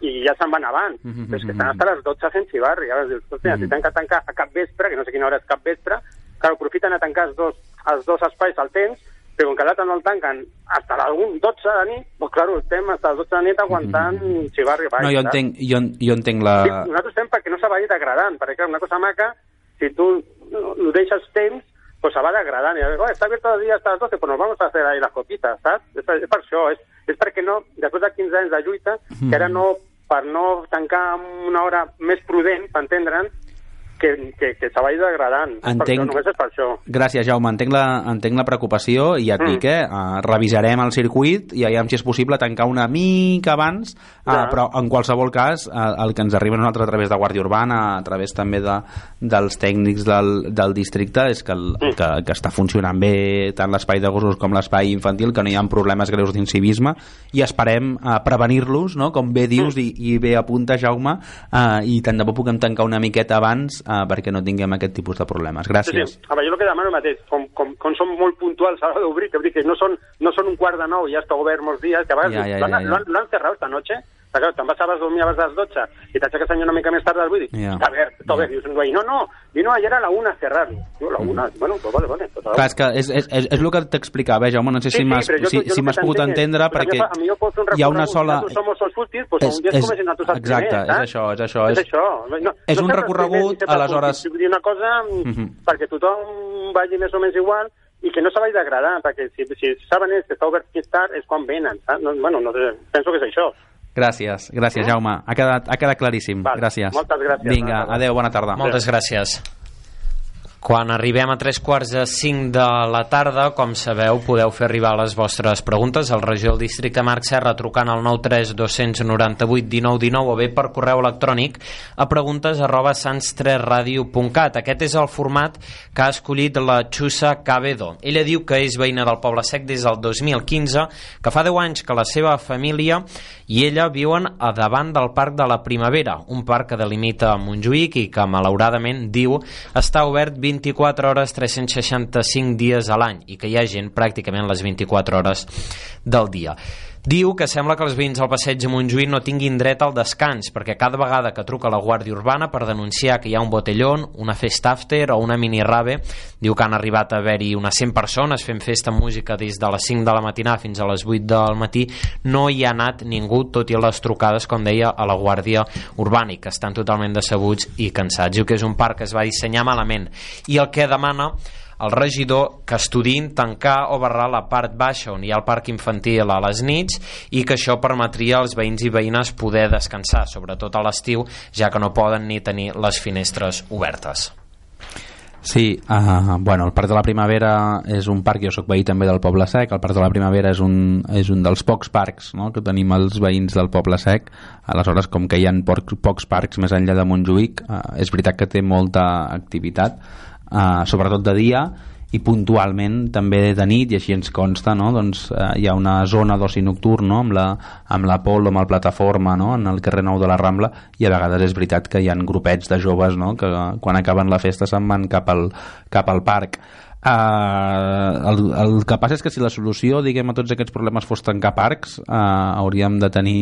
i ja se'n van abans. Mm -hmm. és que estan fins a les 12 fent xivar, i ara dius, hòstia, mm -hmm. si tenen que tancar a cap vespre, que no sé quina hora és cap vespre, clar, aprofiten a tancar els dos, els dos espais al temps, però com que l'altre no el tanquen fins a les 12 de nit, doncs clar, estem fins a les 12 de nit aguantant mm -hmm. xivarri baix. No, jo entenc, jo, jo entenc la... Sí, nosaltres estem perquè no se vagi degradant, perquè clar, una cosa maca, si tu ho deixes temps, pues se va degradant. I, oh, està abierto el dia hasta las 12, pues nos vamos a hacer ahí las copitas, saps? És, és per això, és, és perquè no, després de 15 anys de lluita, mm que ara no, per no tancar una hora més prudent, per entendre'ns, que, que, que se vagi degradant. Entenc... Per això, només és per això. Gràcies, Jaume. Entenc la, entenc la preocupació i et mm. dic, eh? Uh, revisarem el circuit i aviam si és possible tancar una mica abans, uh, ja. però en qualsevol cas uh, el que ens arriba a nosaltres a través de Guàrdia Urbana, a través també de, dels tècnics del, del districte, és que, el, mm. que, que està funcionant bé tant l'espai de gossos com l'espai infantil, que no hi ha problemes greus d'incivisme i esperem uh, prevenir-los, no? com bé dius mm. i, i bé apunta Jaume, uh, i tant de bo puguem tancar una miqueta abans uh, perquè no tinguem aquest tipus de problemes. Gràcies. Sí, sí. Veure, jo el que demano mateix, com, com, com som molt puntuals a l'hora d'obrir, que, que no són, no són un quart de nou i ja està obert molts dies, que a vegades ja, ja, ja, ja. l'han cerrat esta noche, Claro, te'n vas a dormir abans de les 12 i t'aixeques una mica més tard a les 8 i yeah. està obert, està obert. Yeah. Dius, güey, no, no, vino ayer a la 1 a cerrar. Diu, la 1, mm. bueno, pues vale, vale. Pues Clar, és que és, és, és, és el que t'explicava, eh, Jaume, no sé sí, si m'has sí, si, si pogut entendre, perquè a jo un hi ha una sola... Som els últims, doncs és, un dia és, si els Exacte, primers, és això, és això. És, és això. No, és no un recorregut, aleshores... Dir una cosa mm -hmm. perquè tothom vagi més o menys igual, i que no se vagi degradant, perquè si, si saben ells que està obert més tard és quan venen, saps? No, bueno, no, penso que és això. Gràcies, gràcies, eh? Jaume. Ha quedat, ha quedat claríssim. Val, gràcies. Moltes gràcies. Vinga, adeu, bona tarda. Moltes gràcies. Quan arribem a tres quarts de cinc de la tarda, com sabeu, podeu fer arribar les vostres preguntes al regió del districte Marc Serra trucant al 93 298 19 19 o bé per correu electrònic a preguntes arroba sans3radio.cat. Aquest és el format que ha escollit la Xusa Cabedo. Ella diu que és veïna del Poble Sec des del 2015, que fa 10 anys que la seva família i ella viuen a davant del Parc de la Primavera, un parc que delimita Montjuïc i que, malauradament, diu, està obert 24 hores 365 dies a l'any i que hi ha gent pràcticament les 24 hores del dia. Diu que sembla que els veïns del passeig de Montjuïc no tinguin dret al descans, perquè cada vegada que truca la Guàrdia Urbana per denunciar que hi ha un botellón, una festa after o una mini rave, diu que han arribat a haver-hi unes 100 persones fent festa música des de les 5 de la matinada fins a les 8 del matí, no hi ha anat ningú, tot i les trucades, com deia, a la Guàrdia Urbana, i que estan totalment decebuts i cansats. Diu que és un parc que es va dissenyar malament. I el que demana el regidor que estudiïn tancar o barrar la part baixa on hi ha el parc infantil a les nits i que això permetria als veïns i veïnes poder descansar, sobretot a l'estiu, ja que no poden ni tenir les finestres obertes. Sí, uh, bueno, el Parc de la Primavera és un parc, jo sóc veí també del Poble Sec, el Parc de la Primavera és un, és un dels pocs parcs no?, que tenim els veïns del Poble Sec, aleshores com que hi ha pocs, pocs parcs més enllà de Montjuïc, uh, és veritat que té molta activitat, eh, sobretot de dia i puntualment també de nit i així ens consta no? doncs, eh, hi ha una zona d'oci nocturn no? amb, la, amb la Pol, amb el plataforma no? en el carrer Nou de la Rambla i a vegades és veritat que hi ha grupets de joves no? que quan acaben la festa se'n van cap al, cap al parc Uh, el, el que passa és que si la solució diguem a tots aquests problemes fos tancar parcs uh, hauríem de tenir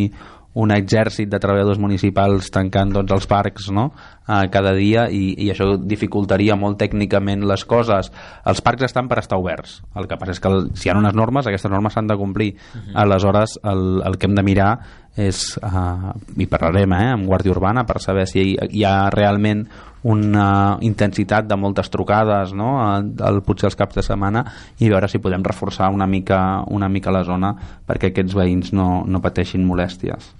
un exèrcit de treballadors municipals tancant tots els parcs no? Uh, cada dia i, i això dificultaria molt tècnicament les coses. Els parcs estan per estar oberts. El que passa és que el, si hi ha unes normes, aquestes normes s'han de complir. Uh -huh. Aleshores, el, el que hem de mirar és, uh, i parlarem eh, amb Guàrdia Urbana per saber si hi, hi ha realment una intensitat de moltes trucades no? al, potser els caps de setmana i veure si podem reforçar una mica, una mica la zona perquè aquests veïns no, no pateixin molèsties.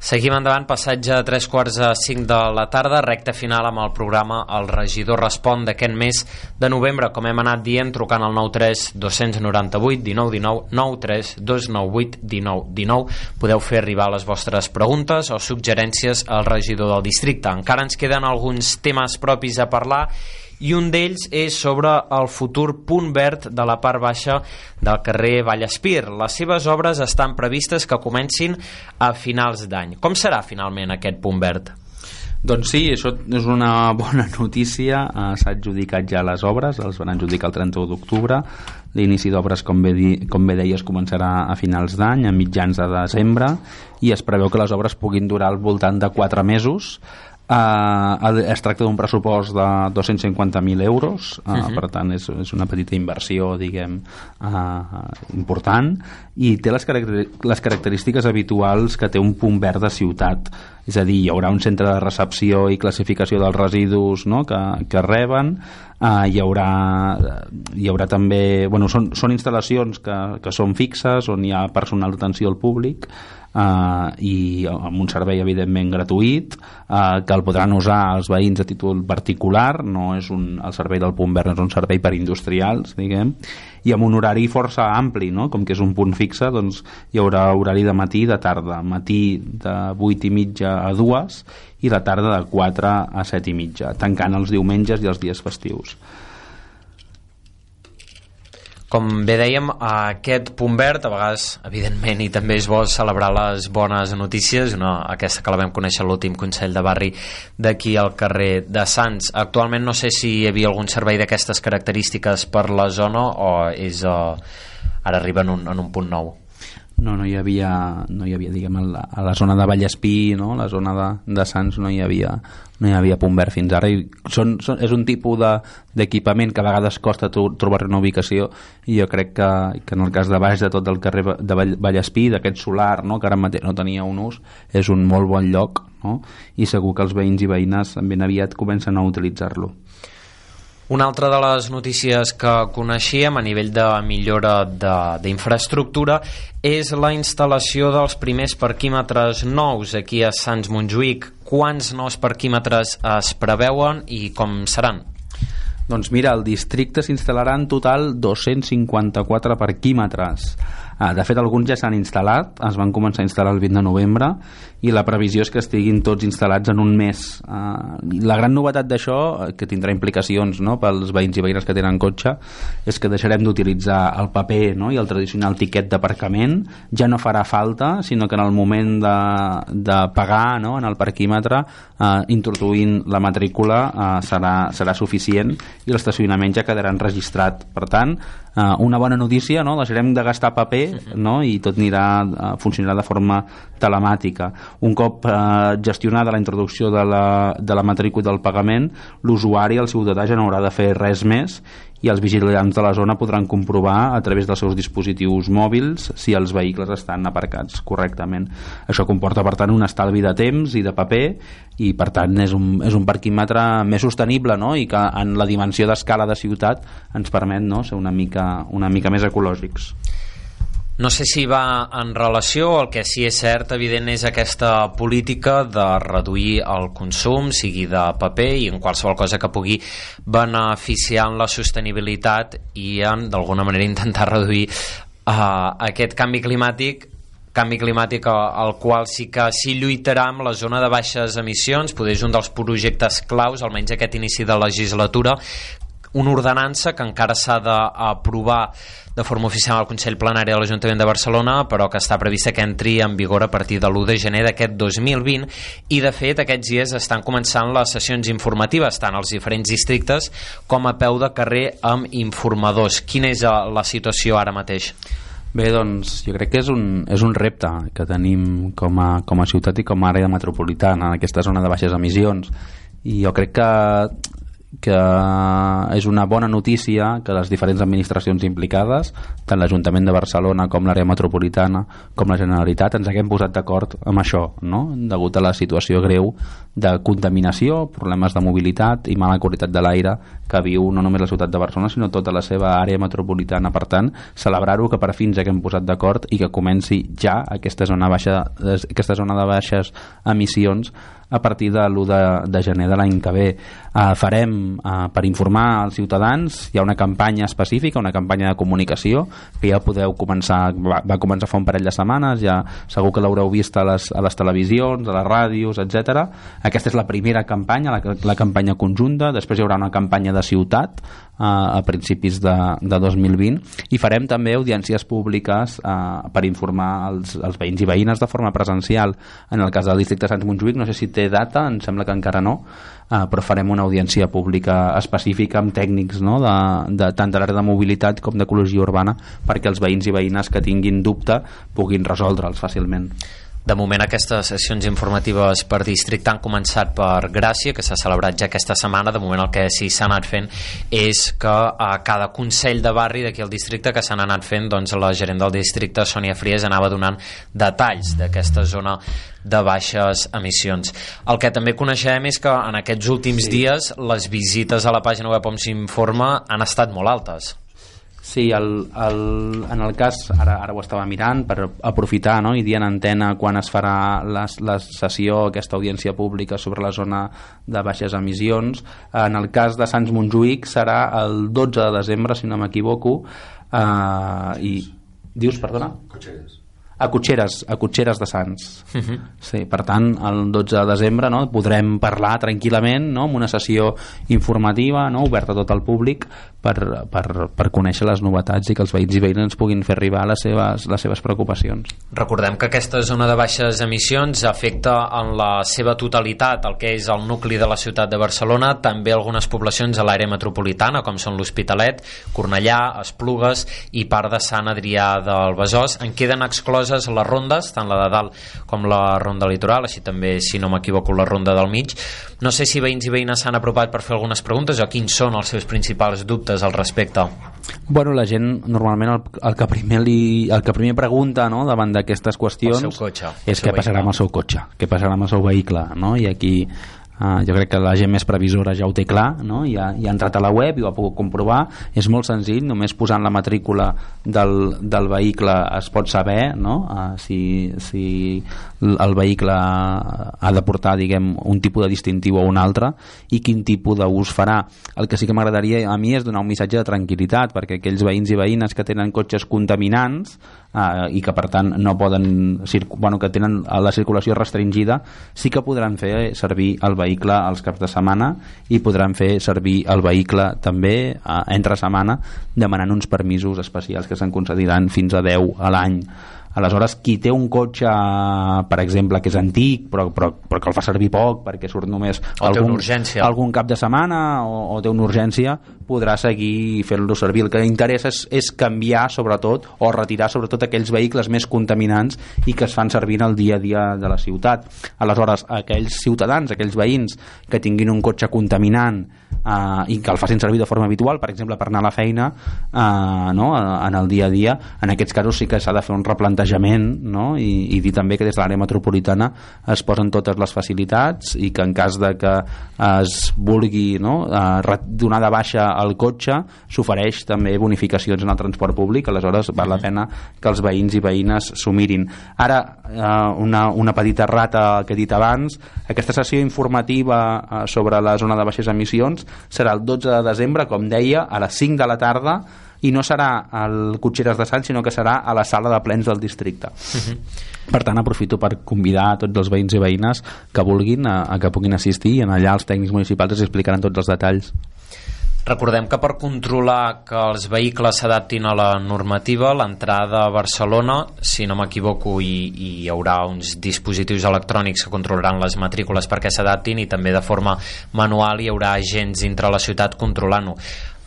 Seguim endavant, passatge a tres quarts a cinc de la tarda, recta final amb el programa El regidor respon d'aquest mes de novembre, com hem anat dient, trucant al 93 298 19 19 93 298 19 19. Podeu fer arribar les vostres preguntes o suggerències al regidor del districte. Encara ens queden alguns temes propis a parlar i un d'ells és sobre el futur punt verd de la part baixa del carrer Vallespir. Les seves obres estan previstes que comencin a finals d'any. Com serà finalment aquest punt verd? Doncs sí, això és una bona notícia. Uh, S'ha adjudicat ja les obres, els van adjudicar el 31 d'octubre. L'inici d'obres, com, bé di, com bé deies, començarà a finals d'any, a mitjans de desembre, i es preveu que les obres puguin durar al voltant de 4 mesos Uh, es tracta d'un pressupost de 250.000 euros, uh, uh -huh. per tant és, és una petita inversió, diguem, uh, important, i té les, caracter les característiques habituals que té un punt verd de ciutat. És a dir, hi haurà un centre de recepció i classificació dels residus no? que, que reben, uh, hi, haurà, hi haurà també... Bueno, són, són instal·lacions que, que són fixes, on hi ha personal d'atenció al públic, eh, i amb un servei evidentment gratuït eh, que el podran usar els veïns a títol particular. No és un, el servei del punt verd és un servei per industrials diguem. I amb un horari força ampli no? com que és un punt fixe doncs hi haurà horari de matí i de tarda. Matí de 8 i mitja a 2 i la tarda de 4 a 7 i mitja tancant els diumenges i els dies festius com bé dèiem, aquest punt verd, a vegades, evidentment, i també és bo celebrar les bones notícies, una, aquesta que la vam conèixer l'últim Consell de Barri d'aquí al carrer de Sants. Actualment no sé si hi havia algun servei d'aquestes característiques per la zona o és, uh, ara arriba en un, en un punt nou no, no hi havia, no hi havia diguem, a la, a la zona de Vallespí, no? la zona de, de Sants no hi havia, no hi havia punt verd fins ara i són, són, és un tipus d'equipament de, que a vegades costa trobar una ubicació i jo crec que, que en el cas de baix de tot el carrer de Vallespí, d'aquest solar no? que ara mateix no tenia un ús, és un molt bon lloc no? i segur que els veïns i veïnes ben aviat comencen a utilitzar-lo. Una altra de les notícies que coneixíem a nivell de millora d'infraestructura és la instal·lació dels primers parquímetres nous aquí a Sants Montjuïc. Quants nous parquímetres es preveuen i com seran? Doncs mira, al districte s'instal·laran en total 254 parquímetres. Ah, de fet, alguns ja s'han instal·lat, es van començar a instal·lar el 20 de novembre i la previsió és que estiguin tots instal·lats en un mes. Ah, la gran novetat d'això, eh, que tindrà implicacions no, pels veïns i veïnes que tenen cotxe, és que deixarem d'utilitzar el paper no, i el tradicional tiquet d'aparcament, ja no farà falta, sinó que en el moment de, de pagar no, en el parquímetre, eh, introduint la matrícula eh, serà, serà suficient i l'estacionament ja quedarà enregistrat. Per tant, eh, una bona notícia, no? deixarem de gastar paper no? i tot anirà, eh, funcionarà de forma telemàtica. Un cop eh, gestionada la introducció de la, de la matrícula del pagament, l'usuari, el ciutadà, ja no haurà de fer res més i els vigilants de la zona podran comprovar a través dels seus dispositius mòbils si els vehicles estan aparcats correctament. Això comporta, per tant, un estalvi de temps i de paper i, per tant, és un, és un parquímetre més sostenible no? i que en la dimensió d'escala de ciutat ens permet no? ser una mica, una mica més ecològics. No sé si va en relació, el que sí és cert, evident, és aquesta política de reduir el consum, sigui de paper i en qualsevol cosa que pugui beneficiar en la sostenibilitat i en, d'alguna manera, intentar reduir uh, aquest canvi climàtic canvi climàtic al qual sí que s'hi lluitarà amb la zona de baixes emissions, poder és un dels projectes claus, almenys aquest inici de legislatura, una ordenança que encara s'ha d'aprovar de forma oficial al Consell Plenari de l'Ajuntament de Barcelona, però que està prevista que entri en vigor a partir de l'1 de gener d'aquest 2020 i de fet aquests dies estan començant les sessions informatives tant als diferents districtes com a peu de carrer amb informadors. Quina és la situació ara mateix? Bé, doncs jo crec que és un, és un repte que tenim com a, com a ciutat i com a àrea metropolitana en aquesta zona de baixes emissions i jo crec que que és una bona notícia que les diferents administracions implicades, tant l'Ajuntament de Barcelona com l'àrea metropolitana com la Generalitat, ens haguem posat d'acord amb això, no? degut a la situació greu de contaminació, problemes de mobilitat i mala qualitat de l'aire que viu no només la ciutat de Barcelona sinó tota la seva àrea metropolitana. Per tant, celebrar-ho que per fi ens haguem posat d'acord i que comenci ja aquesta zona, baixa, aquesta zona de baixes emissions a partir de l'1 de, de gener de l'any que ve. Uh, farem, uh, per informar als ciutadans, hi ha una campanya específica, una campanya de comunicació, que ja podeu començar, va, va començar fa un parell de setmanes, ja segur que l'haureu vist a les, a les televisions, a les ràdios, etc. Aquesta és la primera campanya, la, la campanya conjunta, després hi haurà una campanya de ciutat, uh, a principis de, de 2020 i farem també audiències públiques uh, per informar els, els veïns i veïnes de forma presencial en el cas del districte de Sant Montjuïc no sé si té data, em sembla que encara no uh, però farem una audiència pública específica amb tècnics no? de, de, tant de l'àrea de mobilitat com d'ecologia urbana perquè els veïns i veïnes que tinguin dubte puguin resoldre'ls fàcilment de moment aquestes sessions informatives per districte han començat per Gràcia, que s'ha celebrat ja aquesta setmana. De moment el que sí s'ha anat fent és que a cada Consell de Barri d'aquí al districte que s'han anat fent, doncs la gerent del districte, Sònia Fries, anava donant detalls d'aquesta zona de baixes emissions. El que també coneixem és que en aquests últims sí. dies les visites a la pàgina web on s'informa han estat molt altes. Sí, el, el, en el cas, ara, ara ho estava mirant per aprofitar no, i dir en antena quan es farà la, la sessió, aquesta audiència pública sobre la zona de baixes emissions. En el cas de Sants Montjuïc serà el 12 de desembre, si no m'equivoco, eh, i... Dius, perdona? Cotxeres a Cotxeres, a Cotxeres de Sants. Uh mhm. -huh. sí, per tant, el 12 de desembre no, podrem parlar tranquil·lament no, amb una sessió informativa no, oberta a tot el públic per, per, per conèixer les novetats i que els veïns i veïnes ens puguin fer arribar les seves, les seves preocupacions. Recordem que aquesta zona de baixes emissions afecta en la seva totalitat el que és el nucli de la ciutat de Barcelona, també algunes poblacions a l'àrea metropolitana, com són l'Hospitalet, Cornellà, Esplugues i part de Sant Adrià del Besòs. En queden excloses les rondes, tant la de dalt com la ronda litoral, així també, si no m'equivoco, la ronda del mig. No sé si veïns i veïnes s'han apropat per fer algunes preguntes o quins són els seus principals dubtes al respecte. Bueno, la gent normalment el, el que primer li, el que primer pregunta no, davant d'aquestes qüestions és què passarà amb el seu cotxe, què passarà amb el seu vehicle, no? I aquí Uh, jo crec que la gent més previsora ja ho té clar, no? ja, ja ha entrat a la web i ho ha pogut comprovar. És molt senzill, només posant la matrícula del, del vehicle es pot saber no? uh, si, si el vehicle ha de portar diguem, un tipus de distintiu o un altre i quin tipus d'ús farà. El que sí que m'agradaria a mi és donar un missatge de tranquil·litat perquè aquells veïns i veïnes que tenen cotxes contaminants uh, i que per tant no poden bueno, que tenen la circulació restringida sí que podran fer servir el vehicle vehicle els caps de setmana i podran fer servir el vehicle també eh, entre setmana demanant uns permisos especials que se'n concediran fins a 10 a l'any. Aleshores qui té un cotxe per exemple que és antic però, però, però que el fa servir poc perquè surt només o algun, algun cap de setmana o, o té una urgència podrà seguir fent-lo servir el que interessa és, és canviar sobretot o retirar sobretot aquells vehicles més contaminants i que es fan servir en el dia a dia de la ciutat aleshores aquells ciutadans, aquells veïns que tinguin un cotxe contaminant eh, i que el facin servir de forma habitual per exemple per anar a la feina eh, no? en el dia a dia en aquests casos sí que s'ha de fer un replantejament plantejament no? I, i dir també que des de l'àrea metropolitana es posen totes les facilitats i que en cas de que es vulgui no? eh, donar de baixa el cotxe s'ofereix també bonificacions en el transport públic aleshores val la pena que els veïns i veïnes s'ho mirin ara eh, una, una petita rata que he dit abans aquesta sessió informativa eh, sobre la zona de baixes emissions serà el 12 de desembre com deia a les 5 de la tarda i no serà al Cotxeres de Sant sinó que serà a la sala de plens del districte uh mhm. -huh. per tant aprofito per convidar a tots els veïns i veïnes que vulguin a, a que puguin assistir i en allà els tècnics municipals els explicaran tots els detalls Recordem que per controlar que els vehicles s'adaptin a la normativa, l'entrada a Barcelona, si no m'equivoco, hi, hi haurà uns dispositius electrònics que controlaran les matrícules perquè s'adaptin i també de forma manual hi haurà agents dintre la ciutat controlant-ho.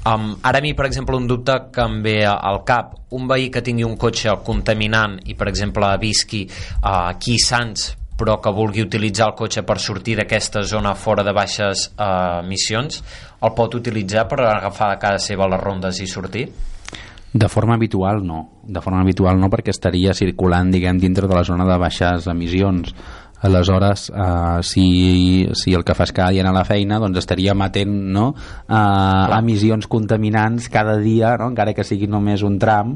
Um, ara a mi, per exemple, un dubte que em ve al cap. Un veí que tingui un cotxe contaminant i, per exemple, visqui uh, aquí Sants però que vulgui utilitzar el cotxe per sortir d'aquesta zona fora de baixes uh, emissions, el pot utilitzar per agafar a casa seva les rondes i sortir? De forma habitual no, de forma habitual no perquè estaria circulant diguem dintre de la zona de baixes emissions aleshores eh, si, si el que fas cada dia anar a la feina doncs estaria matent no? eh, emissions contaminants cada dia no? encara que sigui només un tram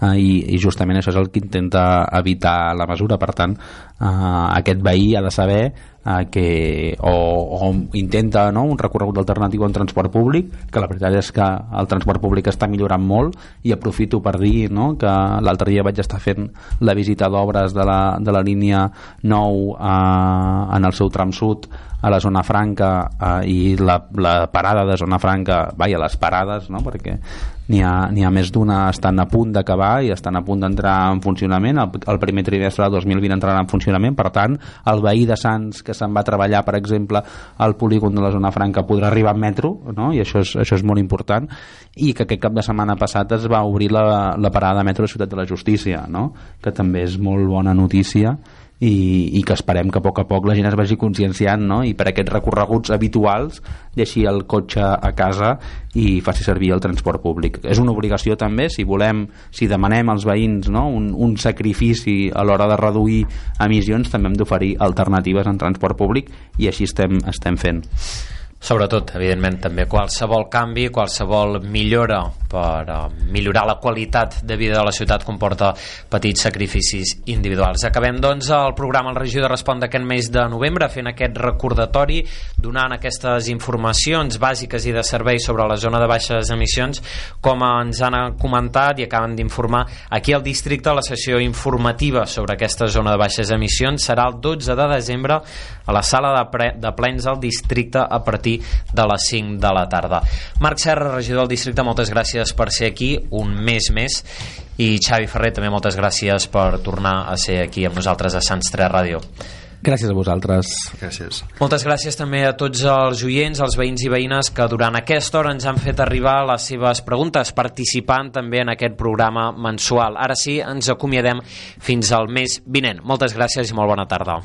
eh, i, i justament això és el que intenta evitar la mesura. Per tant eh, aquest veí ha de saber eh, que o, o intenta no, un recorregut alternatiu en transport públic que la veritat és que el transport públic està millorant molt i aprofito per dir no, que l'altre dia vaig estar fent la visita d'obres de, la, de la línia 9 eh, en el seu tram sud a la zona franca eh, i la, la parada de zona franca vaja, les parades, no? perquè n'hi ha, ha més d'una estan a punt d'acabar i estan a punt d'entrar en funcionament el, el primer trimestre del 2020 entrarà en funcionament per tant el veí de Sants que se'n va treballar, per exemple, al polígon de la zona franca podrà arribar en metro, no? i això és, això és molt important, i que aquest cap de setmana passat es va obrir la, la parada de metro de Ciutat de la Justícia, no? que també és molt bona notícia i, i que esperem que a poc a poc la gent es vagi conscienciant no? i per aquests recorreguts habituals deixi el cotxe a casa i faci servir el transport públic és una obligació també, si volem si demanem als veïns no? un, un sacrifici a l'hora de reduir emissions també hem d'oferir alternatives en transport públic i així estem, estem fent Sobretot, evidentment, també qualsevol canvi, qualsevol millora per uh, millorar la qualitat de vida de la ciutat comporta petits sacrificis individuals. Acabem, doncs, el programa El Regió de Respon d'aquest mes de novembre fent aquest recordatori, donant aquestes informacions bàsiques i de servei sobre la zona de baixes emissions, com ens han comentat i acaben d'informar aquí al districte la sessió informativa sobre aquesta zona de baixes emissions serà el 12 de desembre a la sala de, de plens del districte a partir de les 5 de la tarda. Marc Serra, regidor del districte, moltes gràcies per ser aquí un mes més i Xavi Ferrer, també moltes gràcies per tornar a ser aquí amb nosaltres a Sants 3 Ràdio. Gràcies a vosaltres. Gràcies. Moltes gràcies també a tots els oients, els veïns i veïnes que durant aquesta hora ens han fet arribar les seves preguntes, participant també en aquest programa mensual. Ara sí, ens acomiadem fins al mes vinent. Moltes gràcies i molt bona tarda.